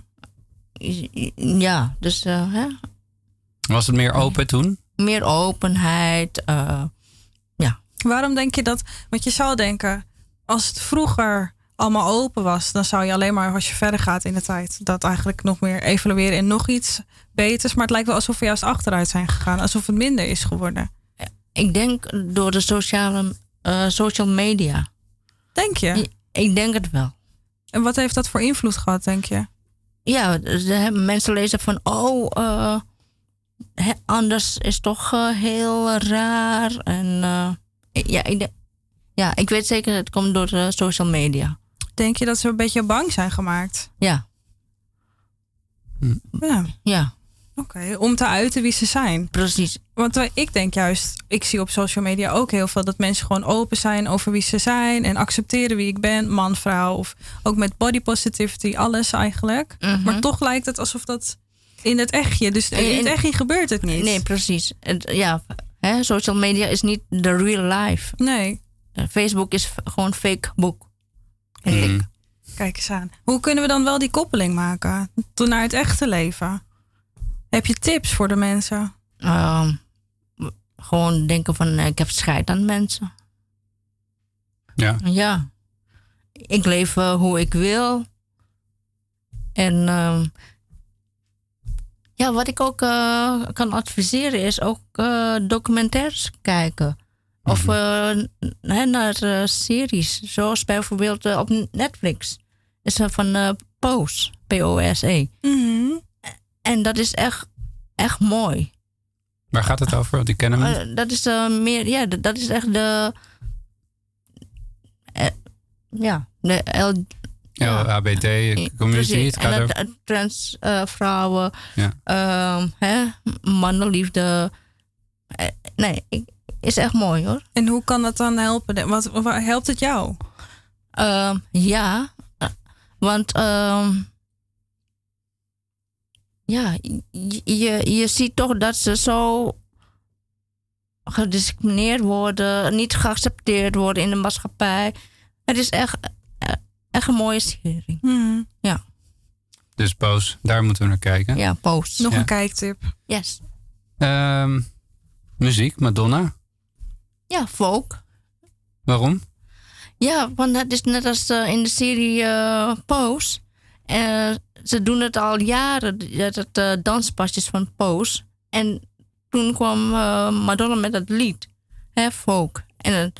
[SPEAKER 7] Ja, dus eh, hè,
[SPEAKER 2] Was het meer open toen?
[SPEAKER 7] meer openheid. eh,
[SPEAKER 6] Waarom denk je dat? Want je zou denken, als het vroeger allemaal open was, dan zou je alleen maar als je verder gaat in de tijd, dat eigenlijk nog meer evalueren en nog iets beters. Maar het lijkt wel alsof we juist achteruit zijn gegaan, alsof het minder is geworden.
[SPEAKER 7] ik denk door de sociale eh, social media.
[SPEAKER 6] Denk je?
[SPEAKER 7] Ik denk het wel.
[SPEAKER 6] En wat heeft dat voor invloed gehad, denk je?
[SPEAKER 7] Ja, dus, mensen lezen van, oh, eh, anders is toch eh, heel raar. En ja, ik, ja, ik weet zeker, het komt door de social media.
[SPEAKER 6] Denk je dat ze een beetje bang zijn gemaakt?
[SPEAKER 7] Ja,
[SPEAKER 6] Ja,
[SPEAKER 7] ja,
[SPEAKER 6] oké. Om te uiten wie ze zijn.
[SPEAKER 7] precies.
[SPEAKER 6] Want eh, ik denk juist, ik zie op social media ook heel veel dat mensen gewoon open zijn over wie ze zijn en accepteren wie ik ben, man, vrouw, of ook met body positivity, alles eigenlijk.
[SPEAKER 7] Mhm.
[SPEAKER 6] Maar toch lijkt het alsof dat in het echtje, dus in het echtje gebeurt het niet.
[SPEAKER 7] Nee, precies. Het, ja, hè, social media is niet de real life.
[SPEAKER 6] Nee,
[SPEAKER 7] Eh, Facebook is gewoon fake boek. Ik.
[SPEAKER 6] kijk eens aan. Hoe kunnen we dan wel die koppeling maken naar het echte leven? Heb je tips voor de mensen?
[SPEAKER 7] Ehm, gewoon denken van, eh, ik heb scheid aan mensen.
[SPEAKER 2] Ja.
[SPEAKER 7] Ja. Ik leef eh, hoe ik wil. En ehm, ja, wat ik ook eh, kan adviseren is ook eh, documentaires kijken. Of eh, hè, naar eh, series, zoals bijvoorbeeld eh, op Netflix. Is er van eh Pose, P-O-S-E.
[SPEAKER 6] Mhm.
[SPEAKER 7] En dat is echt, echt mooi.
[SPEAKER 2] Waar gaat het over? Want ik ken hem.
[SPEAKER 7] Eh, dat is eh, meer, ja, dat, dat is echt de. eh, ja, de L,
[SPEAKER 2] Ja, HBT community.
[SPEAKER 7] precies.
[SPEAKER 2] Het gaat
[SPEAKER 7] en
[SPEAKER 2] over.
[SPEAKER 7] trans eh, vrouwen,
[SPEAKER 2] Ja.
[SPEAKER 7] ehm, hè, mannenliefde. Eh, nee, ik, is echt mooi hoor.
[SPEAKER 6] En hoe kan dat dan helpen? Wat, wat helpt het jou?
[SPEAKER 7] Ehm, ja, want ehm, ja, je, je, je ziet toch dat ze zo gediscrimineerd worden, niet geaccepteerd worden in de maatschappij. Het is echt, eh, echt een mooie serie.
[SPEAKER 6] Mhm.
[SPEAKER 2] Dus boos, daar moeten we naar kijken.
[SPEAKER 7] Ja, post.
[SPEAKER 6] Nog
[SPEAKER 2] Ja.
[SPEAKER 6] een kijktip.
[SPEAKER 7] Yes.
[SPEAKER 2] Ehm, muziek, Madonna.
[SPEAKER 7] Ja, folk.
[SPEAKER 2] Waarom?
[SPEAKER 7] Ja, want het is net als eh, in de serie eh Pose. Eh, ze doen het al jaren, dat het eh, danspasjes van Pose. En toen kwam eh, Madonna met dat lied, hè, folk. En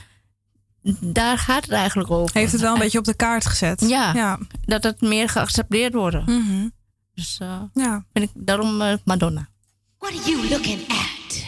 [SPEAKER 7] daar gaat het eigenlijk over.
[SPEAKER 6] Heeft het wel een beetje op de kaart gezet?
[SPEAKER 7] Ja.
[SPEAKER 6] Ja.
[SPEAKER 7] Dat het meer geaccepteerd wordt.
[SPEAKER 6] Mhm.
[SPEAKER 7] Dus eh,
[SPEAKER 6] ja.
[SPEAKER 7] vind ik daarom eh, Madonna.
[SPEAKER 9] What are you looking at?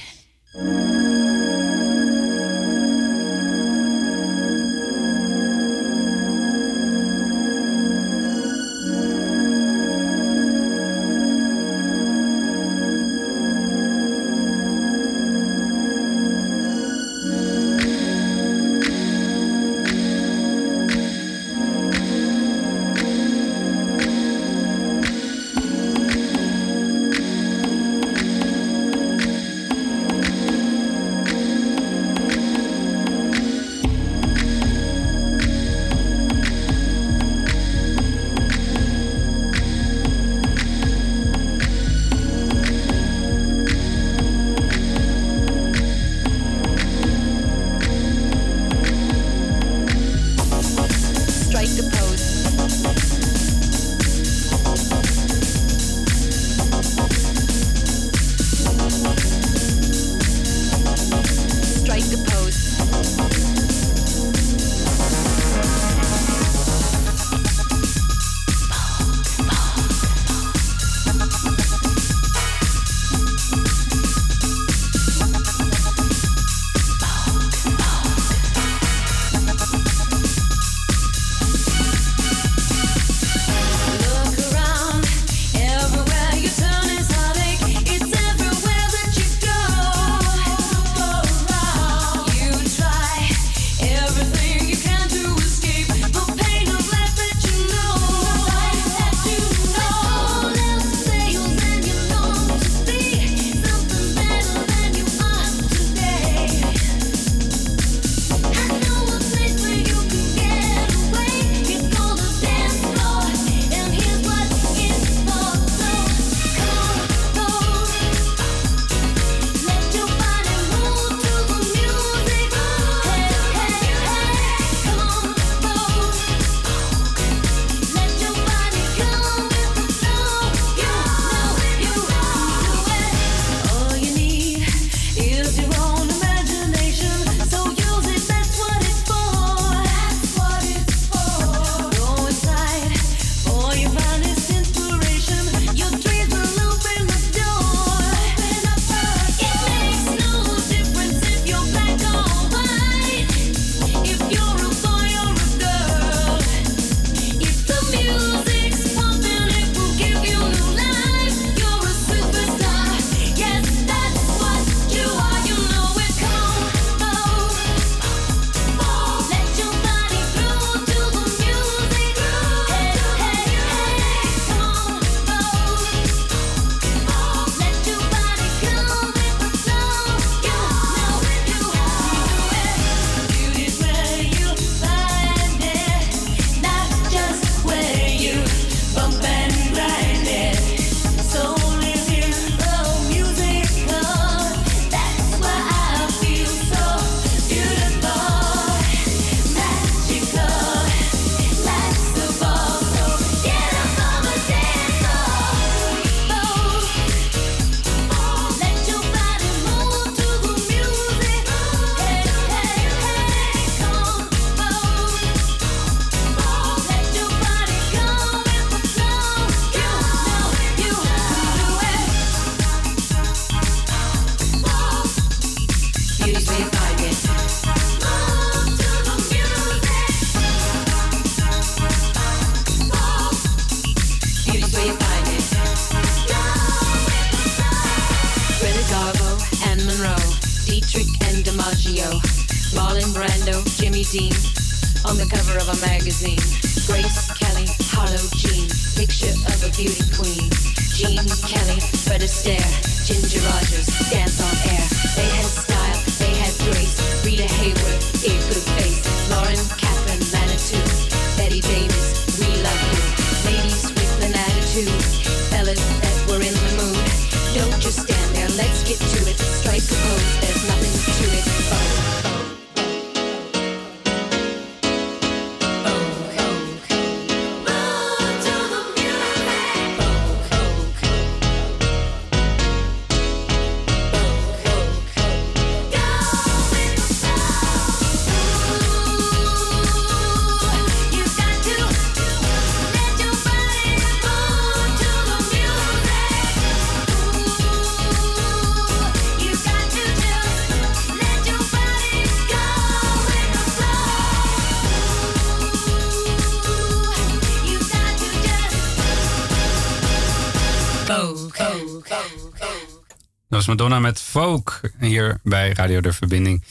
[SPEAKER 2] Was Madonna met Folk hier bij Radio De Verbinding.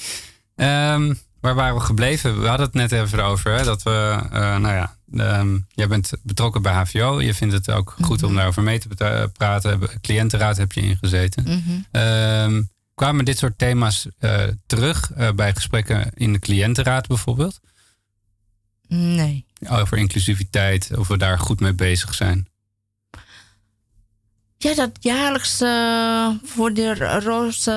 [SPEAKER 2] Ehm, waar waren we gebleven? We hadden het net even over. Hè, dat we, eh, nou ja, ehm, jij bent betrokken bij HVO. Je vindt het ook goed om daarover mee te praten. Cliëntenraad heb je ingezeten.
[SPEAKER 7] Mhm.
[SPEAKER 2] Ehm, kwamen dit soort thema's eh, terug eh, bij gesprekken in de cliëntenraad bijvoorbeeld?
[SPEAKER 7] Nee.
[SPEAKER 2] Over inclusiviteit, of we daar goed mee bezig zijn.
[SPEAKER 7] Ja, dat jaarlijks voor de roze...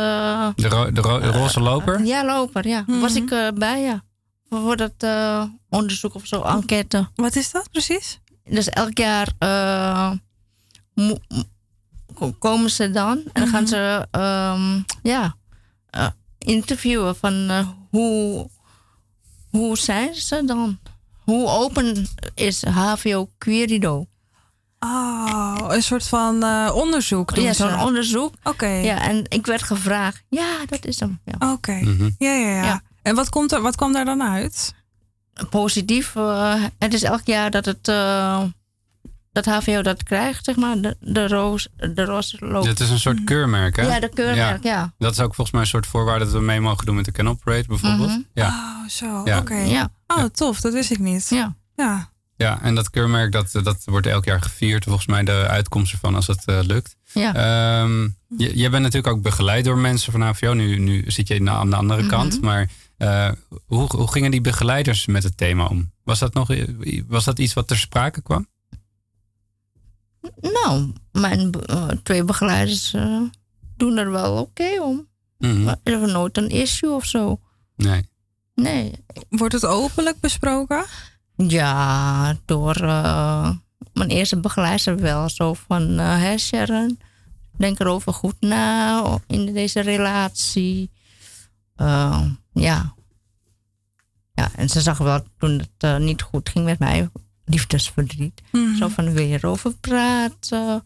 [SPEAKER 2] De, ro- de, ro- de roze loper?
[SPEAKER 7] Ja, loper, ja. Was ik eh, bij, ja. Voor dat eh, onderzoek of zo, enquête.
[SPEAKER 6] Wat is dat precies?
[SPEAKER 7] Dus elk jaar eh, komen ze dan en dan gaan ze ehm, ja, interviewen van hoe, hoe zijn ze dan? Hoe open is HVO Querido?
[SPEAKER 6] Oh, een soort van eh, onderzoek doen
[SPEAKER 7] Ja, zo'n onderzoek.
[SPEAKER 6] Oké.
[SPEAKER 7] Ja, en ik werd gevraagd. Ja, dat is hem. Ja.
[SPEAKER 6] Oké.
[SPEAKER 2] Mhm.
[SPEAKER 6] Ja, ja, ja,
[SPEAKER 7] Ja.
[SPEAKER 6] En wat, komt er, wat kwam daar dan uit?
[SPEAKER 7] Positief. eh, het is elk jaar dat het eh, dat HVO dat krijgt, zeg maar. De, de roos, de roze loop.
[SPEAKER 2] Dit is een soort keurmerk, hè?
[SPEAKER 7] Ja, de keurmerk, ja.
[SPEAKER 2] Dat is ook volgens mij een soort voorwaarde dat we mee mogen doen met de Can Operate bijvoorbeeld.
[SPEAKER 7] Mhm.
[SPEAKER 2] Ja.
[SPEAKER 6] Oh, zo.
[SPEAKER 2] Ja.
[SPEAKER 6] Oké.
[SPEAKER 7] Ja.
[SPEAKER 6] Oh, tof. Dat wist ik niet.
[SPEAKER 7] Ja.
[SPEAKER 6] Ja.
[SPEAKER 2] Ja, en dat keurmerk dat, dat wordt elk jaar gevierd. Volgens mij de uitkomst ervan als het eh, lukt.
[SPEAKER 7] Ja.
[SPEAKER 2] Ehm, je, jij bent natuurlijk ook begeleid door mensen van HVO. Nu, nu zit je aan de andere
[SPEAKER 7] Mhm.
[SPEAKER 2] kant. Maar eh, hoe, hoe gingen die begeleiders met het thema om? Was dat, nog, was dat iets wat ter sprake kwam?
[SPEAKER 7] Nou, mijn eh, twee begeleiders eh, doen er wel oké om.
[SPEAKER 2] Mhm.
[SPEAKER 7] Maar Er is nooit een issue of zo.
[SPEAKER 2] Nee.
[SPEAKER 7] Nee.
[SPEAKER 6] Wordt het openlijk besproken?
[SPEAKER 7] Ja, door eh, mijn eerste begeleider wel. Zo van, eh hè Sharon, denk erover goed na in deze relatie. Eh, ja. Ja, en ze zag wel toen het niet goed ging met mij, liefdesverdriet.
[SPEAKER 6] Mhm.
[SPEAKER 7] Zo van, wil je erover praten?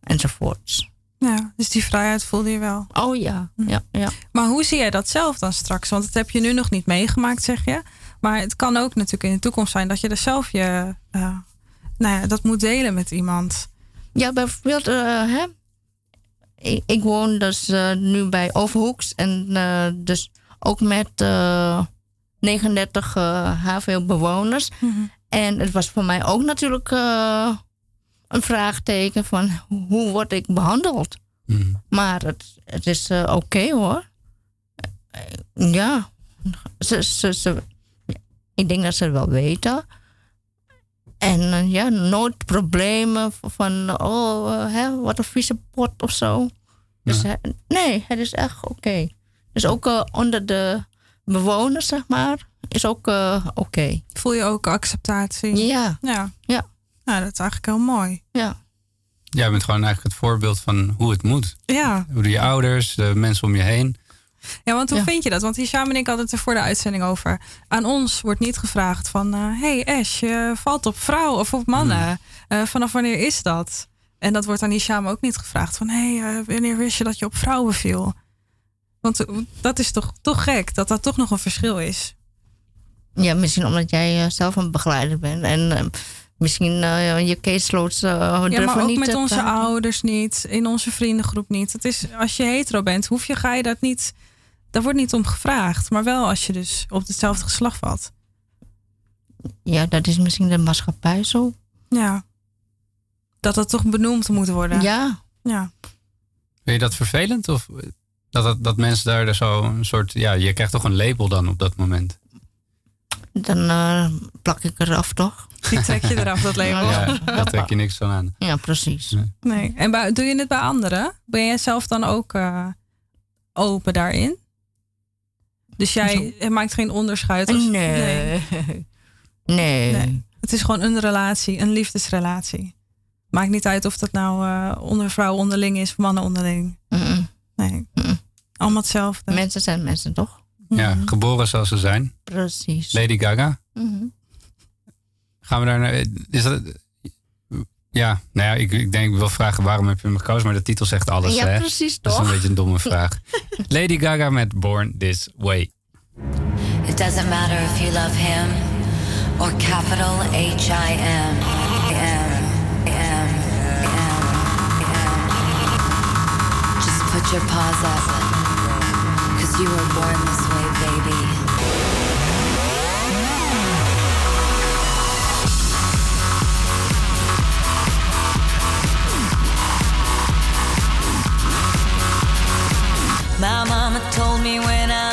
[SPEAKER 7] Enzovoorts.
[SPEAKER 6] Ja, dus die vrijheid voelde je wel.
[SPEAKER 7] Oh ja, ja, ja.
[SPEAKER 6] Maar hoe zie jij dat zelf dan straks? Want dat heb je nu nog niet meegemaakt, zeg je. Maar het kan ook natuurlijk in de toekomst zijn dat je er zelf je, eh, nou ja, dat moet delen met iemand.
[SPEAKER 7] Ja, bijvoorbeeld, eh, hè? Ik, ik woon dus eh, nu bij Overhoeks en eh, dus ook met eh 39 eh HVO-bewoners. En het was voor mij ook natuurlijk eh, een vraagteken van hoe word ik behandeld? Maar het, het is eh, oké hoor. Ja, ze, ze, ze, ik denk dat ze het wel weten. En eh, ja, nooit problemen van, oh, eh, hè, wat een vieze pot of zo. Dus, nee, het is echt oké. Dus ook eh, onder de bewoners, zeg maar, is ook eh, oké.
[SPEAKER 6] Voel je ook acceptatie?
[SPEAKER 7] Ja.
[SPEAKER 6] Ja.
[SPEAKER 7] Ja.
[SPEAKER 6] Nou, dat is eigenlijk heel mooi.
[SPEAKER 7] Ja.
[SPEAKER 2] Jij bent gewoon eigenlijk het voorbeeld van hoe het moet.
[SPEAKER 6] Ja.
[SPEAKER 2] Hoe je ouders, de mensen om je heen.
[SPEAKER 6] Ja, want hoe
[SPEAKER 2] Ja.
[SPEAKER 6] vind je dat? Want Hisham en ik hadden het er voor de uitzending over. Aan ons wordt niet gevraagd van... eh hey Ash, je valt op vrouwen of op mannen. Eh, vanaf wanneer is dat? En dat wordt aan Hisham ook niet gevraagd. Van hey, eh, wanneer wist je dat je op vrouwen viel? Want dat is toch, toch gek dat dat toch nog een verschil is.
[SPEAKER 7] Ja, misschien omdat jij zelf een begeleider bent. En misschien je caseloads
[SPEAKER 6] Ja, maar ook
[SPEAKER 7] niet
[SPEAKER 6] met onze ouders niet. In onze vriendengroep niet. Het is, als je hetero bent, hoef je, ga je dat niet daar wordt niet om gevraagd. Maar wel als je dus op hetzelfde geslacht valt.
[SPEAKER 7] Ja, dat is misschien de maatschappij zo.
[SPEAKER 6] Ja. Dat dat toch benoemd moet worden.
[SPEAKER 7] Ja.
[SPEAKER 6] Ja.
[SPEAKER 2] Vind je dat vervelend? Of dat, dat, dat mensen daar dus zo een soort... Ja, je krijgt toch een label dan op dat moment?
[SPEAKER 7] Dan eh, plak ik eraf, toch?
[SPEAKER 6] Die trek je eraf, dat label.
[SPEAKER 2] Ja, daar trek je niks van aan.
[SPEAKER 7] Ja, precies.
[SPEAKER 6] Nee. En bij- doe je het bij anderen? Ben jij zelf dan ook eh, open daarin? Dus jij maakt geen onderscheid? als-
[SPEAKER 7] Nee. Nee.
[SPEAKER 6] Nee. Het is gewoon een relatie, een liefdesrelatie. Maakt niet uit of dat nou eh, onder vrouwen onderling is of mannen onderling. Nee. Allemaal hetzelfde.
[SPEAKER 7] Mensen zijn mensen, toch?
[SPEAKER 2] Ja, geboren zoals ze zijn.
[SPEAKER 7] Precies.
[SPEAKER 2] Lady Gaga.
[SPEAKER 7] Mhm.
[SPEAKER 2] Gaan we daar naar... Is dat... Ja, nou ja, ik, ik denk, ik wil vragen waarom heb je hem gekozen, maar de titel zegt alles,
[SPEAKER 7] Ja,
[SPEAKER 2] hè?
[SPEAKER 7] precies,
[SPEAKER 2] Dat is
[SPEAKER 7] toch?
[SPEAKER 2] een beetje een domme vraag. Lady Gaga met Born This Way.
[SPEAKER 4] It doesn't matter if you love him or capital H I M. M. M. M. M. Just put your paws up. Cause you were born this way, told me when I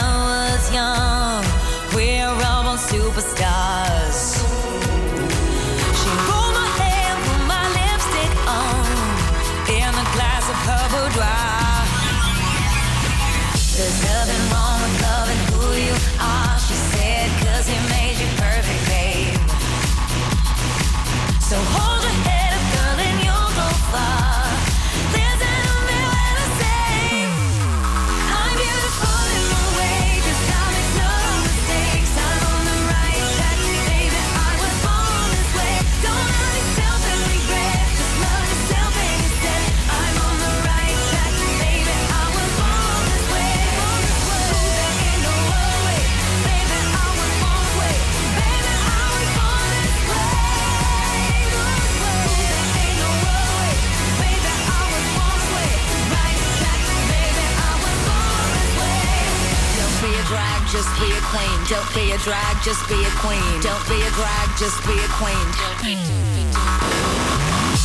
[SPEAKER 4] Don't be a drag, just be a queen. Don't be a drag, just be a queen.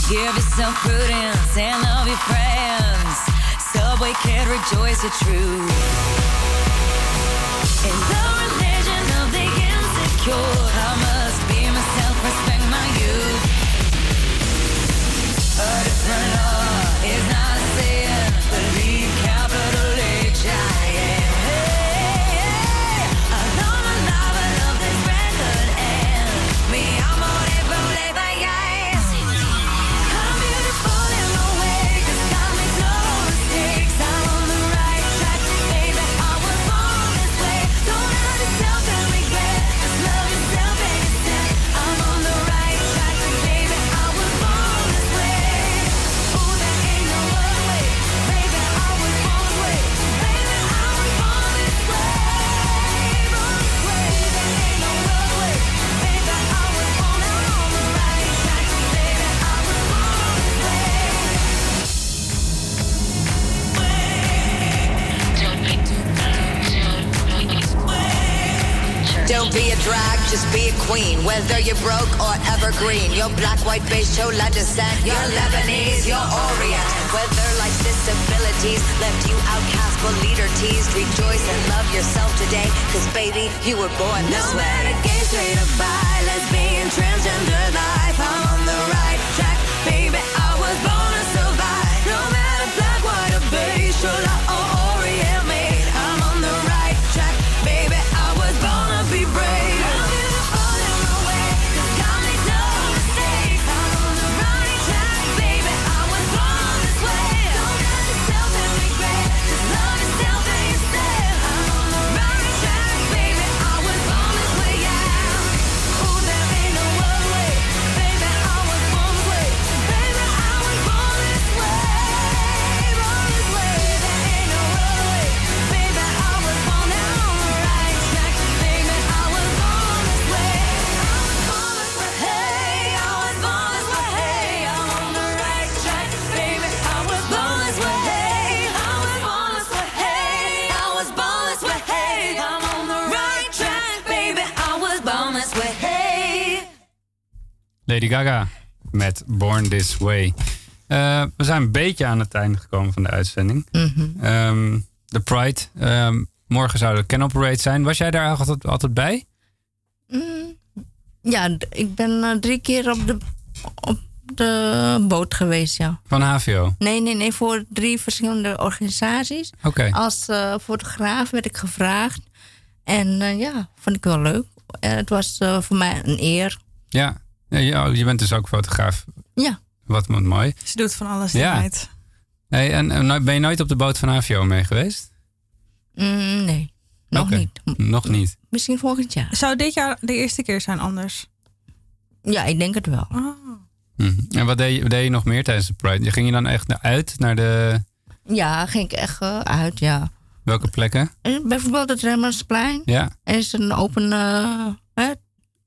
[SPEAKER 4] Give yourself prudence and love your friends. Subway kid, rejoice your truth. In the religion of the insecure, Don't
[SPEAKER 10] be a drag, just be a queen. Whether you're broke or evergreen, you're black, white, beige, chola descent. You're Lebanese, you're Orient. Whether life's disabilities left you outcast but leader teased, rejoice and love yourself today. Cause baby, you were born this
[SPEAKER 11] No
[SPEAKER 10] way.
[SPEAKER 11] matter gay, straight or bi, lesbian, transgender life, I'm on the right
[SPEAKER 2] Gaga met Born This Way. Eh, we zijn een beetje aan het einde gekomen van de uitzending.
[SPEAKER 7] Mhm.
[SPEAKER 2] Ehm, de Pride. ehm, morgen zou de Canal Parade zijn. Was jij daar altijd, altijd bij?
[SPEAKER 7] Mm, ja, ik ben eh, drie keer op de, op de boot geweest, ja.
[SPEAKER 2] Van HVO?
[SPEAKER 7] Nee, nee, nee, voor drie verschillende organisaties.
[SPEAKER 2] Oké.
[SPEAKER 7] Als eh, fotograaf werd ik gevraagd. En ja, vond ik wel leuk. Het was voor mij een eer.
[SPEAKER 2] Ja. Ja, ja, je bent dus ook fotograaf.
[SPEAKER 7] Ja.
[SPEAKER 2] Wat, mooi.
[SPEAKER 6] Ze doet van alles,
[SPEAKER 2] Ja.
[SPEAKER 6] meid.
[SPEAKER 2] Hey, en, en nou- ben je nooit op de boot van HVO mee geweest?
[SPEAKER 7] Mm, nee, nog niet.
[SPEAKER 2] Nog niet.
[SPEAKER 7] Misschien volgend jaar.
[SPEAKER 6] Zou dit jaar de eerste keer zijn anders?
[SPEAKER 7] Ja, ik denk het wel.
[SPEAKER 2] Mhm. En wat deed, je, wat deed je nog meer tijdens de Pride? Ging je dan echt naar uit naar de...
[SPEAKER 7] Ja, ging ik echt eh, uit, ja.
[SPEAKER 2] Welke plekken?
[SPEAKER 7] Eh, Bijvoorbeeld het Remmersplein.
[SPEAKER 2] Ja.
[SPEAKER 7] Er is een open, eh,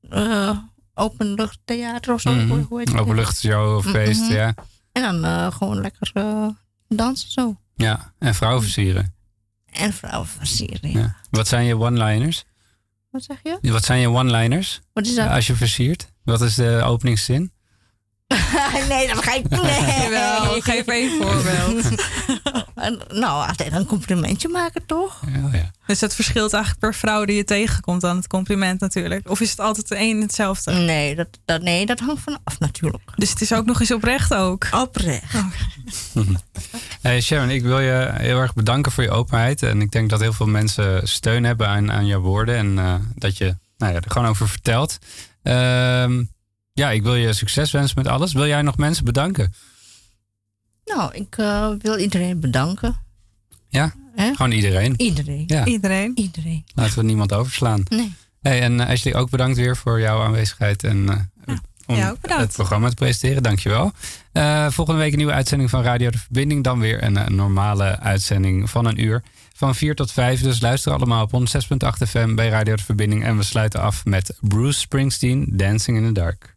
[SPEAKER 7] eh, openluchttheater of zo. Hoe, hoe heet het?
[SPEAKER 2] Openluchtshow of feest, ja.
[SPEAKER 7] En dan eh, gewoon lekker eh, dansen zo.
[SPEAKER 2] Ja, en vrouwen versieren.
[SPEAKER 7] En vrouwen versieren. Ja.
[SPEAKER 2] Ja. Wat zijn je one-liners?
[SPEAKER 7] Wat zeg je?
[SPEAKER 2] Wat zijn je one-liners?
[SPEAKER 7] Wat is dat?
[SPEAKER 2] Als je versiert. Wat is de openingszin?
[SPEAKER 7] nee, dat ga ik nee.
[SPEAKER 6] Wel, geef één voorbeeld.
[SPEAKER 7] Nou, altijd een complimentje maken, toch?
[SPEAKER 2] Ja, ja.
[SPEAKER 6] Dus het verschilt eigenlijk per vrouw die je tegenkomt aan het compliment natuurlijk. Of is het altijd de een en hetzelfde?
[SPEAKER 7] Nee, dat, dat, nee, dat hangt vanaf natuurlijk.
[SPEAKER 6] Dus het is ook nog eens oprecht ook?
[SPEAKER 7] Oprecht.
[SPEAKER 2] Hey Sharon, ik wil je heel erg bedanken voor je openheid. En ik denk dat heel veel mensen steun hebben aan, aan jouw woorden. En eh, dat je nou ja, er gewoon over vertelt. Ehm, ja, ik wil je succes wensen met alles. Wil jij nog mensen bedanken?
[SPEAKER 7] Nou, ik eh, wil iedereen bedanken.
[SPEAKER 2] Ja, gewoon iedereen.
[SPEAKER 7] Iedereen.
[SPEAKER 2] Ja.
[SPEAKER 6] Iedereen.
[SPEAKER 7] Iedereen.
[SPEAKER 2] Laten we niemand overslaan.
[SPEAKER 7] Nee.
[SPEAKER 2] Hey, en eh, Ashley, ook bedankt weer voor jouw aanwezigheid en eh, om
[SPEAKER 6] ook bedankt.
[SPEAKER 2] het programma te presenteren. Dankjewel. Eh volgende week een nieuwe uitzending van Radio de Verbinding. Dan weer een, normale uitzending van een uur. Van 4 tot 5. Dus luister allemaal op 106.8 FM bij Radio de Verbinding. En we sluiten af met Bruce Springsteen, Dancing in the Dark.